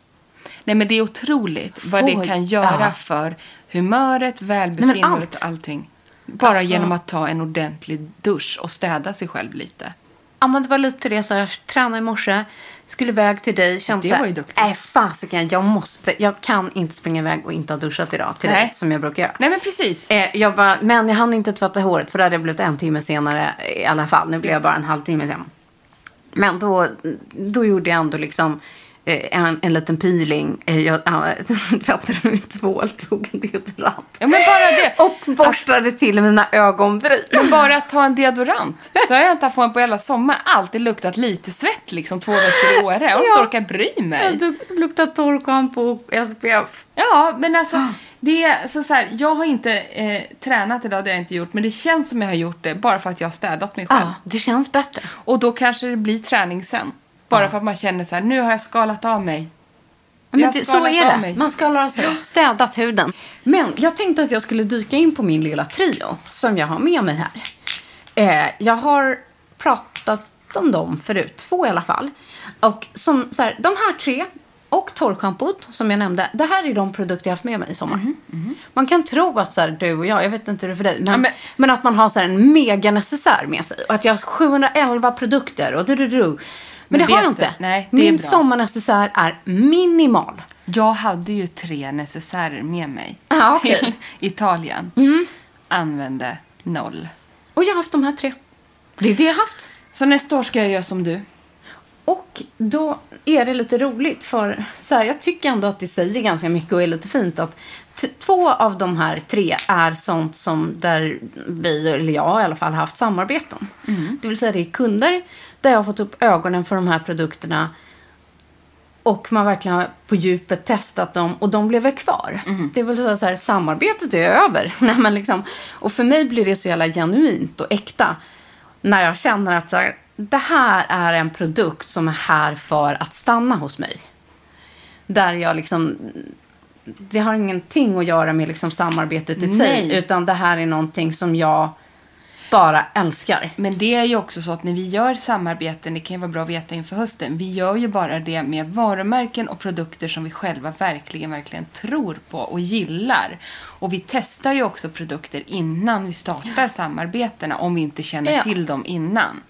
Nej men det är otroligt vad
Får-
det kan göra
ja.
för humöret, välbefinnandet
allt.
och allting. Bara
Alltså-
genom att ta en ordentlig dusch och städa sig själv lite.
Ja, men det var lite det. Så jag tränade i morse, skulle iväg till dig. Kände
Det var ju duktigt.
Nej, fasiken, jag måste. Jag kan inte springa iväg och inte ha duschat idag till
Nej.
dig, som jag brukar göra.
Nej men precis.
Eh, jag bara, men jag hann inte tvätta håret för det hade jag blivit en timme senare i alla fall. Nu blev jag bara en halvtimme sen. Men då, då gjorde jag ändå liksom en, en liten peeling. Eh, Jag ja, [laughs] tvättade med tvål, tog en deodorant.
Ja men bara det. [laughs]
Och borstade till mina ögonbryn.
Men bara att ta en deodorant. Det har jag inte haft på mig på hela sommaren. Alltid luktat lite svett liksom två veckor i Åre. Jag har inte
Ja.
orkat bry mig.
Ja, du luktar torrschampo och SPF.
Ja, men alltså, det är alltså så här, jag har inte eh, tränat idag, det har jag inte gjort, men det känns som jag har gjort det bara för att jag har städat mig själv.
Ja, det känns bättre.
Och då kanske det blir träning sen. Bara för att man känner så här, nu har jag skalat av mig.
Ja, Men det, så är det.
mig.
Man skalar av sig. Städat huden. Men jag tänkte att jag skulle dyka in på min lilla trio som jag har med mig här. Eh, jag har pratat om dem förut, två i alla fall. Och som, så här, de här tre och torrschampot som jag nämnde. Det här är de produkter jag har haft med mig i sommar. Man kan tro att så här, du och jag, jag vet inte hur det är för dig, men,
Ja,
men,
men-
att man har så här, en mega necessär med sig. Och att jag har 711 produkter och du, du, du. Men, det
det
har jag
inte- nej,
Min sommarnecessär är minimal.
Jag hade ju tre necessärer med mig
Ah, okej.
till [laughs] Italien. Använde noll.
Och jag har haft de här tre. Det är det jag har haft.
Så nästa år ska jag göra som du.
Och då är det lite roligt för så här, jag tycker ändå att det säger ganska mycket och är lite fint att två av de här tre är sånt som där vi, eller jag i alla fall, har haft samarbeten. Det vill säga det är kunder där jag har fått upp ögonen för de här produkterna och man verkligen har på djupet testat dem och de lever kvar. Det vill säga så här, samarbetet är över. [laughs] Nej, men liksom, och för mig blir det så jävla genuint och äkta när jag känner att så här, det här är en produkt som är här för att stanna hos mig. Där jag liksom, det har ingenting att göra med liksom samarbetet i sig,
Nej.
utan det här är någonting som jag bara älskar.
Men det är ju också så att när vi gör samarbeten, det kan ju vara bra att veta inför hösten, vi gör ju bara det med varumärken och produkter som vi själva verkligen, verkligen tror på och gillar. Och vi testar ju också produkter innan vi startar samarbetena om vi inte känner
Ja.
till dem innan.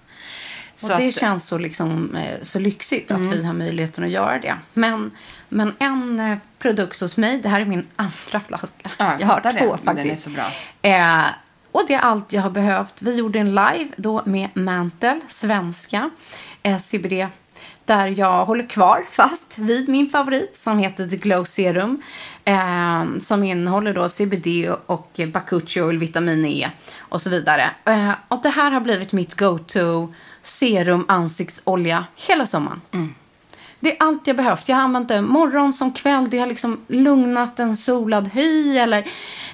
Så
och det
att-
känns så, liksom, eh, så lyxigt att vi har möjligheten att göra det. Men, men en eh, produkt hos mig, det här är min andra flaska.
Ja, jag
jag har två
det,
faktiskt.
den är så bra.
Eh, och det är allt jag har behövt. Vi gjorde en live då med Mantel, svenska, eh, CBD. Där jag håller kvar [laughs] fast vid min favorit som heter The Glow Serum. Eh, som innehåller då CBD och Bakuchi Oil, vitamin E och så vidare. Eh, och det här har blivit mitt go-to serum ansiktsolja hela sommaren. Det är allt jag behövt. Jag har använt det morgon som kväll. Det har liksom lugnat en solad hy. Eller,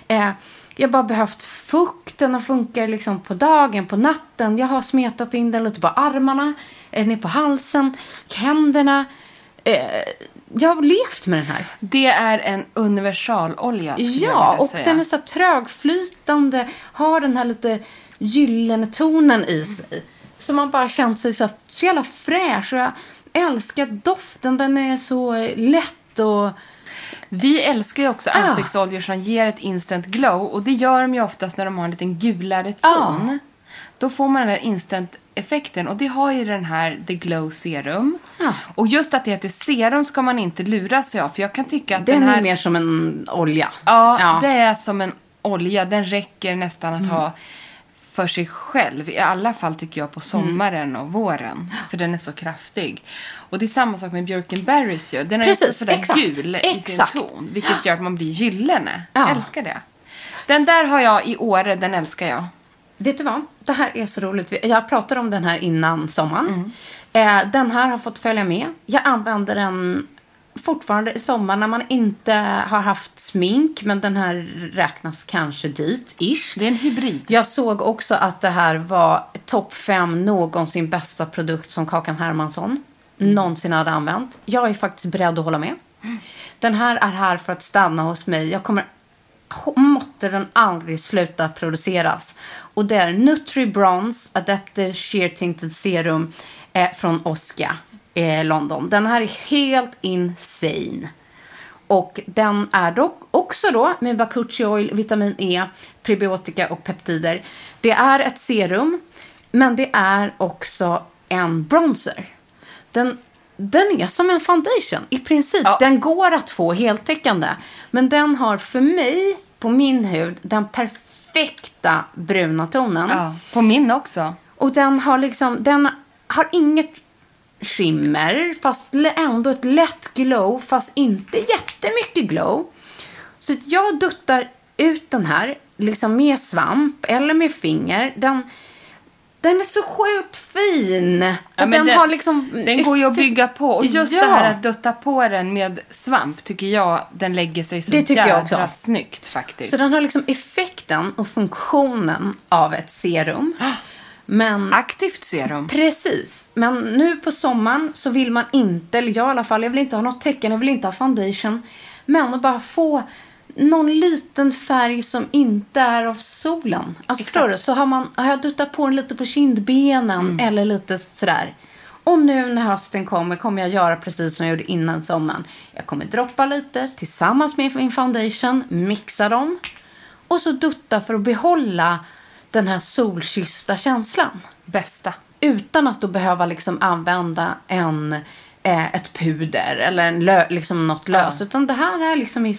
eh, jag har bara behövt fukt. Den har funkar liksom på dagen, på natten. Jag har smetat in den lite på armarna, eh, ner på halsen, händerna. Eh, jag har levt med den här.
Det är en universalolja
Ja, och
säga.
den är så trögflytande. Har den här lite gyllene tonen i sig. Så man bara känt sig så, så jävla fräsch. Och jag älskar doften. Den är så eh, lätt och...
Vi älskar ju också
Ja.
ansiktsoljor som ger ett instant glow. Och det gör de ju oftast när de har en liten gulare ton.
Ja.
Då får man den där instant-effekten. Och det har ju den här The Glow Serum.
Ja.
Och just att det heter serum ska man inte lura sig av. För jag kan tycka att
Den,
den här...
är mer som en olja.
Ja, det är som en olja. Den räcker nästan att
Mm.
ha för sig själv. I alla fall tycker jag på sommaren och våren. För den är så kraftig. Och det är samma sak med Björkenberries ju. Den är
Precis,
sådär
exakt,
gul i
exakt.
sin ton. Vilket gör att man blir gyllene.
Ja.
Älskar det. Den där har jag i Åre, den älskar jag.
Vet du vad? Det här är så roligt. Jag pratade om den här innan sommaren.
Mm.
Eh, den här har fått följa med. Jag använder den fortfarande i sommar när man inte har haft smink. Men den här räknas kanske dit, ish.
Det är en hybrid.
Jag såg också att det här var topp fem någonsin bästa produkt som Kakan Hermansson någonsin hade använt. Jag är faktiskt beredd att hålla med. Den här är här för att stanna hos mig. Jag kommer måtte den aldrig sluta produceras. Och det är Nutri Bronze Adaptive Sheer Tinted Serum eh, från Osca, eh, London. Den här är helt insane. Och den är dock också då med Bakuchi Oil, vitamin E, prebiotika och peptider. Det är ett serum, men det är också en bronzer. Den, den är som en foundation i princip.
Ja.
Den går att få heltäckande. Men den har för mig, på min hud, den perfekta bruna tonen.
Ja, på min också.
Och den har liksom, den har inget skimmer, fast ändå ett lätt glow, fast inte jättemycket glow. Så jag duttar ut den här, liksom med svamp eller med finger. Den, den är så sjukt fin.
Ja,
den,
den-
har liksom...
Den går ju att bygga på. Och just
Ja.
det här att dutta på den med svamp tycker jag den lägger sig så
också.
snyggt faktiskt.
Så den har liksom effekten och funktionen av ett serum. Men
Aktivt serum.
Precis. Men nu på sommaren så vill man inte, eller jag i alla fall, jag vill inte ha något tecken, jag vill inte ha foundation. Men att bara få någon liten färg som inte är av solen. Alltså förstår du? Så har, man, har jag duttat på den lite på kindbenen eller lite sådär. Och nu när hösten kommer kommer jag göra precis som jag gjorde innan sommaren. Jag kommer droppa lite tillsammans med min foundation, mixa dem. Och så dutta för att behålla den här solkyssta känslan
Bästa.
utan att då behöva liksom använda en, eh, ett puder eller en lö, liksom något löst. Utan det här är liksom i,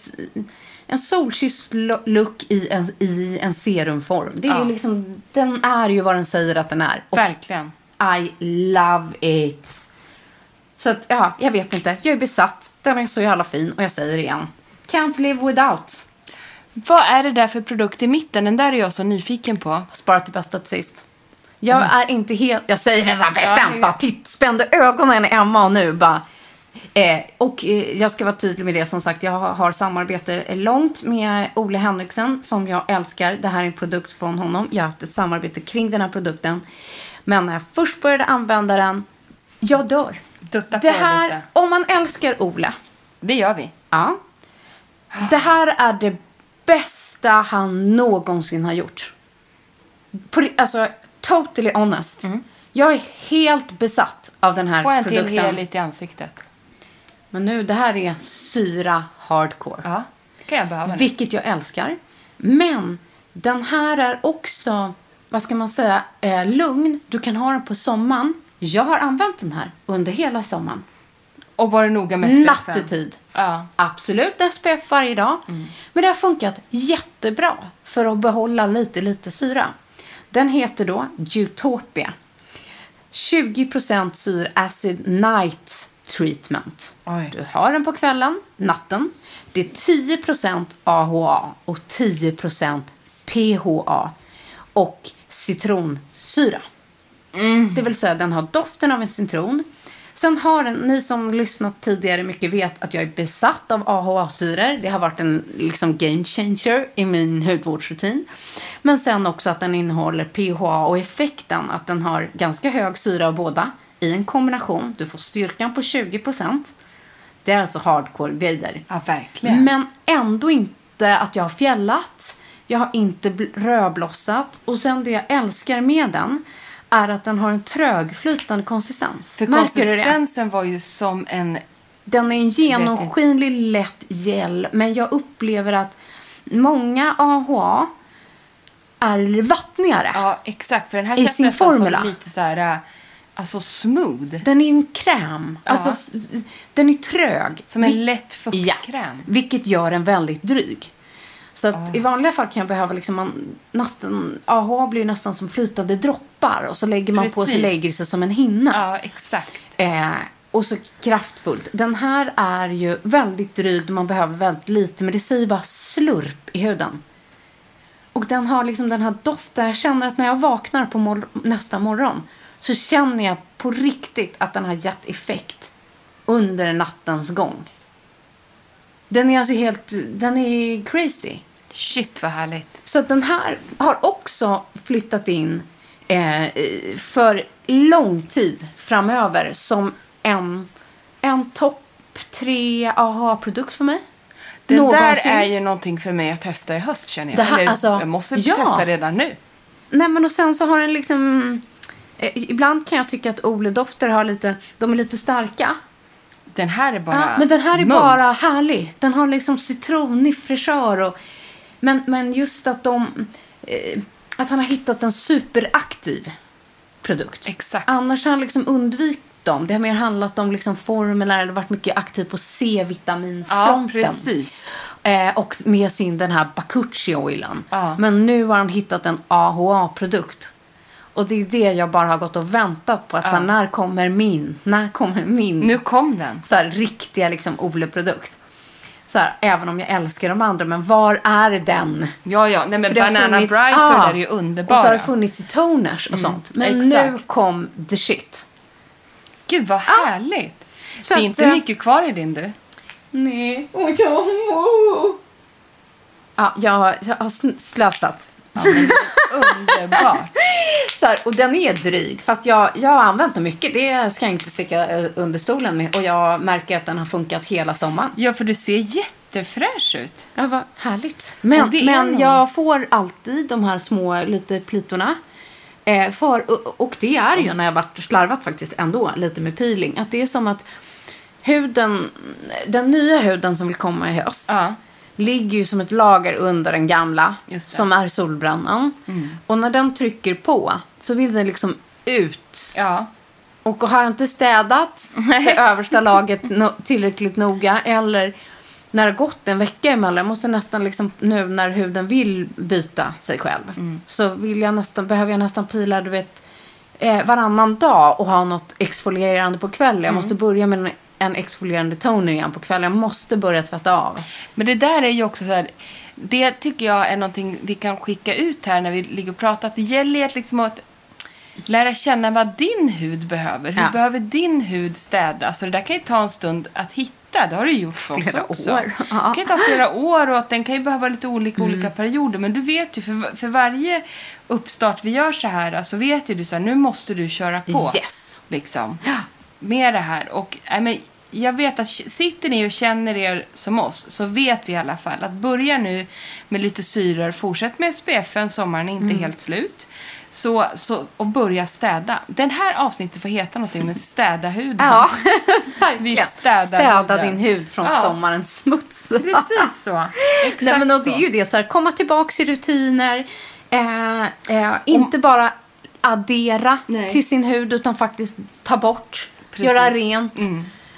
en solkysst lo- look i en, i en serumform. Det är
Ja.
liksom, den är ju vad den säger att den är. Och
Verkligen.
I love it. Så att, ja, jag vet inte. Jag är besatt. Den är så jävla fin. Och jag säger det igen. Can't live without.
Vad är det där för produkt i mitten? Den där är jag så nyfiken på.
Spara till bästa till sist. Jag är inte helt... Jag säger det så här bestämt. Bara titt, spände ögonen Emma och nu bara... Eh, och eh, jag ska vara tydlig med det som sagt. Jag har, har samarbete långt med Ole Henriksen som jag älskar. Det här är en produkt från honom. Jag har haft ett samarbete kring den här produkten. Men när jag först började använda den, jag dör.
Dutta
Det här,
lite.
om man älskar Ole,
Det gör vi.
Ja. Det här är det bästa han någonsin har gjort. På, alltså, totally honest. Jag är helt besatt av den här
Mm. Få en till
produkten.
heligt i ansiktet.
Men nu, det här är syra hardcore.
Ja, det kan jag behöva nu.
Vilket jag älskar. Men den här är också, vad ska man säga, eh, lugn. Du kan ha den på sommaren. Jag har använt den här under hela sommaren.
Och var det noga med SPF?
Nattetid.
Ja.
Absolut SPF varje dag. Men det har funkat jättebra för att behålla lite, lite syra. Den heter då Utopia. 20% syr Acid Night Treatment.
Oj.
Du har den på kvällen, natten. Det är 10% AHA och 10% PHA och citronsyra. Det vill säga den har doften av en citron. Sen har den, ni som lyssnat tidigare mycket vet att jag är besatt av AHA-syror. Det har varit en liksom game changer i min hudvårdsrutin. Men sen också att den innehåller PHA och effekten att den har ganska hög syra av båda i en kombination. Du får styrkan på 20%. Det är alltså hardcore grejer.
Ja, verkligen.
Men ändå inte att jag har fjällat. Jag har inte bl- rödblossat. Och sen det jag älskar med den är att den har en trögflytande konsistens.
För
Märker
konsistensen var ju som en...
Den är en genomskinlig, lätt gel. Men jag upplever att många AHA är vattnigare.
Ja, exakt. För den här känns nästan
formula.
som lite så här... äh, Alltså smooth.
Den är en kräm.
Ja.
Alltså, den är trög.
Som en lätt fuktkräm.
Vilket gör den väldigt dryg. Så att i vanliga fall kan jag behöva liksom man, nästan, AHA blir nästan som flytande droppar och så lägger man på sig
Precis.
lägger sig som en hinna.
Ja, exakt.
Eh, och så kraftfullt. Den här är ju väldigt dryg, man behöver väldigt lite, men det säger bara slurp i huden. Och den har liksom den här doften. Jag känner att när jag vaknar på mor- nästa morgon så känner jag på riktigt att den har gett effekt under nattens gång. Den är alltså helt, den är crazy.
Shit vad härligt.
Så den här har också flyttat in eh, för lång tid framöver som en, en topp tre AHA-produkt för mig.
Det
Någonsin.
där är ju någonting för mig att testa i höst känner jag.
Det här-
Eller,
alltså,
jag måste
ja.
testa redan nu.
Nej, men och sen så har den liksom... Eh, ibland kan jag tycka att Ole-dofter har lite, de är lite starka.
Den här är bara
Ja, men den här är
mums.
bara härlig. Den har liksom citronig fräschör. Och, men, men just att de... Eh, att han har hittat en superaktiv produkt.
Exakt.
Annars har han liksom undvikit dem. Det har mer handlat om liksom formler eller varit mycket aktiv på
Ja,
C-vitaminsfronten.
precis.
Eh, och med sin den här Bakuchi-oilen.
Ja.
Men nu har han hittat en AHA-produkt. Och det är det jag bara har gått och väntat på. Att så här, när kommer min? När kommer min?
Nu kom den.
Så här, riktiga liksom Ole-produkt. Så här, även om jag älskar de andra, men var är den?
Ja, ja. Nej, men Banana
funnits-
Bright och
ja.
det där är ju
Och så har
underbara.
det funnits i toners och sånt. Men
exakt.
nu kom the shit.
Gud vad härligt.
Så
det är
att,
inte
eh,
mycket kvar i din du.
Nej. Och jag... Ja, jag, jag har slösat.
Ja, underbart.
Så här, och den är dryg, fast jag, jag har använt den mycket. Det ska jag inte sticka eh, under stolen med. Och jag märker att den har funkat hela sommaren.
Ja, för du ser jättefräsch ut.
Ja, vad härligt. Men, men jag får alltid de här små lite plitorna. Eh, för, och, och det är ju när jag varit slarvat faktiskt ändå lite med peeling. Att det är som att huden, den nya huden som vill komma i höst.
Ja.
Ligger ju som ett lager under den gamla. Som är solbrännan. Och när den trycker på så vill den liksom ut.
Ja.
Och har jag inte städat det översta laget no- tillräckligt noga eller när det har gått en vecka emellan, jag måste nästan liksom nu när huden vill byta sig själv så vill jag nästan, behöver jag nästan pila du vet eh, varannan dag och ha något exfolierande på kvällen. Jag måste börja med en, exfolierande toner igen på kvällen. Jag måste börja tvätta av.
Men det där är ju också så här. Det tycker jag är någonting vi kan skicka ut här när vi ligger och pratar. Att det gäller ju att liksom att lära känna vad din hud behöver. Hur
Ja.
behöver din hud städas? Så det där kan ju ta en stund att hitta. Det har du gjort för oss
Flera
också.
år.
Det kan ju ta flera år och att den kan ju behöva lite olika olika perioder. Men du vet ju, för, för varje uppstart vi gör så här så vet ju du så här, nu måste du köra på.
Yes.
Liksom. Med det här. Och äh, men, jag vet att sitter ni och känner er som oss så vet vi i alla fall att börja nu med lite syror. Fortsätt med SPFen, sommaren är inte
Mm.
helt slut. Så, så, och börja städa. Den här avsnittet får heta någonting med städa huden.
Ja, [laughs]
Vi städar
Städa
huden.
din hud från
Ja.
sommarens smuts.
Precis så. [laughs] Exakt
Nej, men och det är ju det, så här, komma tillbaka i rutiner. Eh, eh, inte bara addera
Nej.
till sin hud utan faktiskt ta bort,
Precis.
göra rent.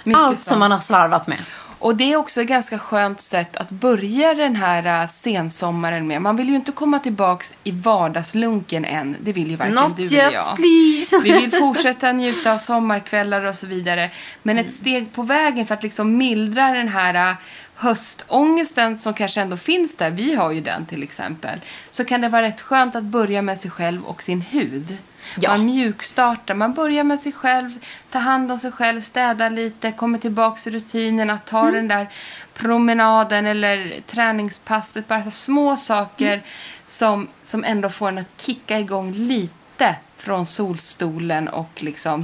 Mycket
Allt som man har slarvat med.
Och det är också ett ganska skönt sätt att börja den här uh, sensommaren med. Man vill ju inte komma tillbaks i vardagslunken än. Det vill ju varken
Not
du
yet,
eller jag.
please.
Vi vill fortsätta njuta av sommarkvällar och så vidare. Men ett steg på vägen för att liksom mildra den här uh, höstångesten som kanske ändå finns där. Vi har ju den till exempel. Så kan det vara rätt skönt att börja med sig själv och sin hud.
Ja.
Man mjukstartar, man börjar med sig själv, tar hand om sig själv, städar lite, kommer tillbaks i rutinerna, tar
Mm.
den där promenaden eller träningspasset. Bara så små saker
Mm.
som, som ändå får en att kicka igång lite från solstolen och liksom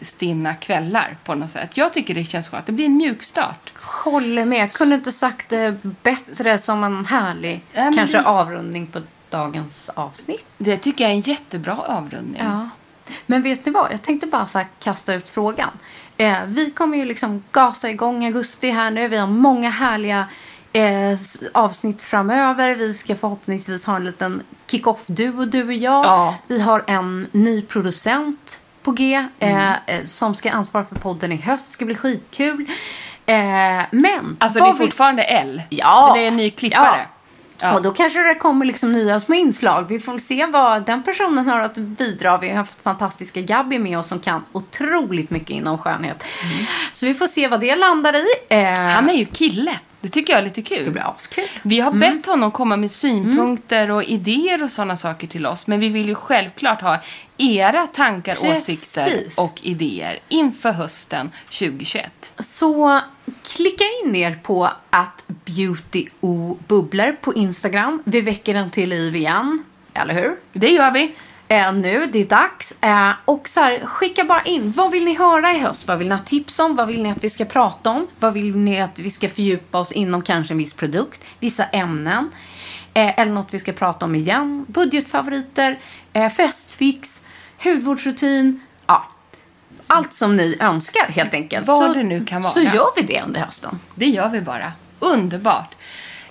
vinstinna kvällar på något sätt. Jag tycker det känns skönt. Det blir en mjukstart.
Håller med. Kunde inte sagt det bättre som en härlig
men
kanske avrundning på dagens avsnitt.
Det tycker jag är en jättebra avrundning.
Ja. Men vet ni vad? Jag tänkte bara så kasta ut frågan. Eh, vi kommer ju liksom gasa igång augusti här nu. Vi har många härliga eh, avsnitt framöver. Vi ska förhoppningsvis ha en liten kick-off-duo, du och jag.
Ja.
Vi har en ny producent på G eh, som ska ansvara för podden i höst. Det ska bli skitkul. Eh, men...
Alltså det är
vill-
fortfarande L.
Ja.
Men det är en ny klippare. Ja.
Och då kanske det kommer liksom nya små inslag. Vi får se vad den personen har att bidra. Vi har haft fantastiska Gabby med oss som kan otroligt mycket inom skönhet. Så vi får se vad det landar i. Eh,
Han är ju kille. Det tycker jag är lite kul.
det blir askul.
Vi har bett honom komma med synpunkter och idéer och sådana saker till oss. Men vi vill ju självklart ha era tankar,
Precis.
åsikter och idéer inför hösten 2021.
Så klicka in er på att beauty o bubblor på Instagram. Vi väcker den till liv igen. Eller hur?
Det gör vi.
Eh, nu. Det är dags. Eh, och så här, skicka bara in. Vad vill ni höra i höst? Vad vill ni ha tips om? Vad vill ni att vi ska prata om? Vad vill ni att vi ska fördjupa oss inom kanske en viss produkt? Vissa ämnen? Eh, eller något vi ska prata om igen? Budgetfavoriter? Eh, festfix? Hudvårdsrutin? Ja. Allt som ni önskar helt enkelt.
Vad
så,
det nu kan vara.
Så gör vi det under hösten.
Det gör vi bara. Underbart.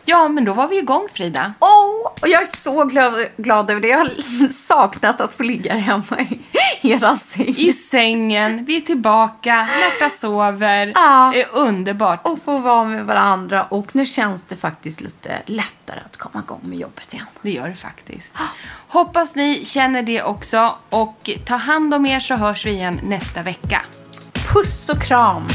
Ja, men då var vi igång Frida.
Åh, och jag är så glad, glad över det. Jag har saknat att få ligga hemma i era säng.
I sängen, vi är tillbaka, Märta sover.
Ja.
Det är underbart.
och få vara med varandra. Och nu känns det faktiskt lite lättare att komma igång med jobbet igen.
Det gör det faktiskt. Hoppas ni känner det också. Och ta hand om er så hörs vi igen nästa vecka.
Puss och kram!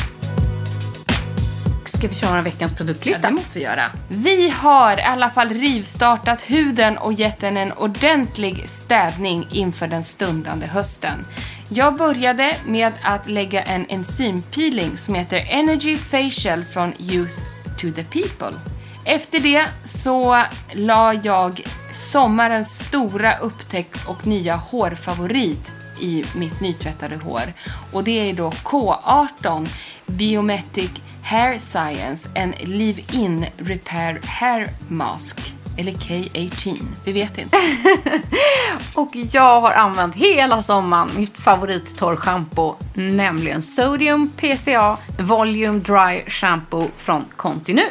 Ska vi köra veckans produktlista?
Ja, det måste vi göra. Vi har i alla fall rivstartat huden och gett den en ordentlig städning inför den stundande hösten. Jag började med att lägga en enzympeeling som heter Energy Facial från Youth to the People. Efter det så la jag sommarens stora upptäckt och nya hårfavorit i mitt nytvättade hår. Och det är då K18 Biometric Hair Science, en Leave-In Repair Hair Mask. Eller K18, vi vet inte. [laughs]
Och jag har använt hela sommaren mitt favorittorrschampo, nämligen Sodium PCA Volume Dry Shampoo från Continu.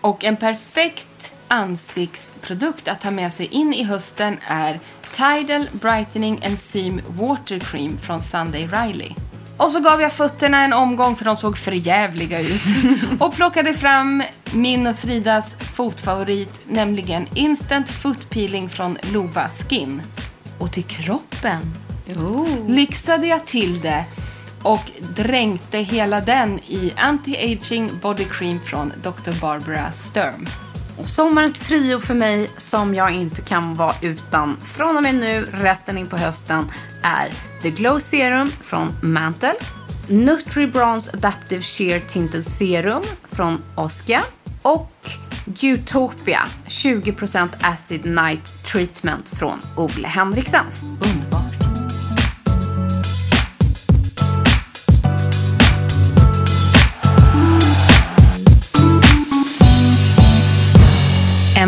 Och en perfekt ansiktsprodukt att ta med sig in i hösten är Tidal Brightening Enzym Water Cream från Sunday Riley. Och så gav jag fötterna en omgång för de såg förjävliga ut. [laughs] Och plockade fram min och Fridas fotfavorit, nämligen Instant Foot Peeling från Lova Skin. Och till kroppen lyxade jag till det och dränkte hela den i Anti-Aging Body Cream från Dr. Barbara Sturm.
Och sommarens trio för mig som jag inte kan vara utan från och med nu resten in på hösten är The Glow Serum från Mantle, Nutri Bronze Adaptive Sheer Tinted Serum från Oskia och Utopia 20% Acid Night Treatment från Ole Henriksen.
Mm.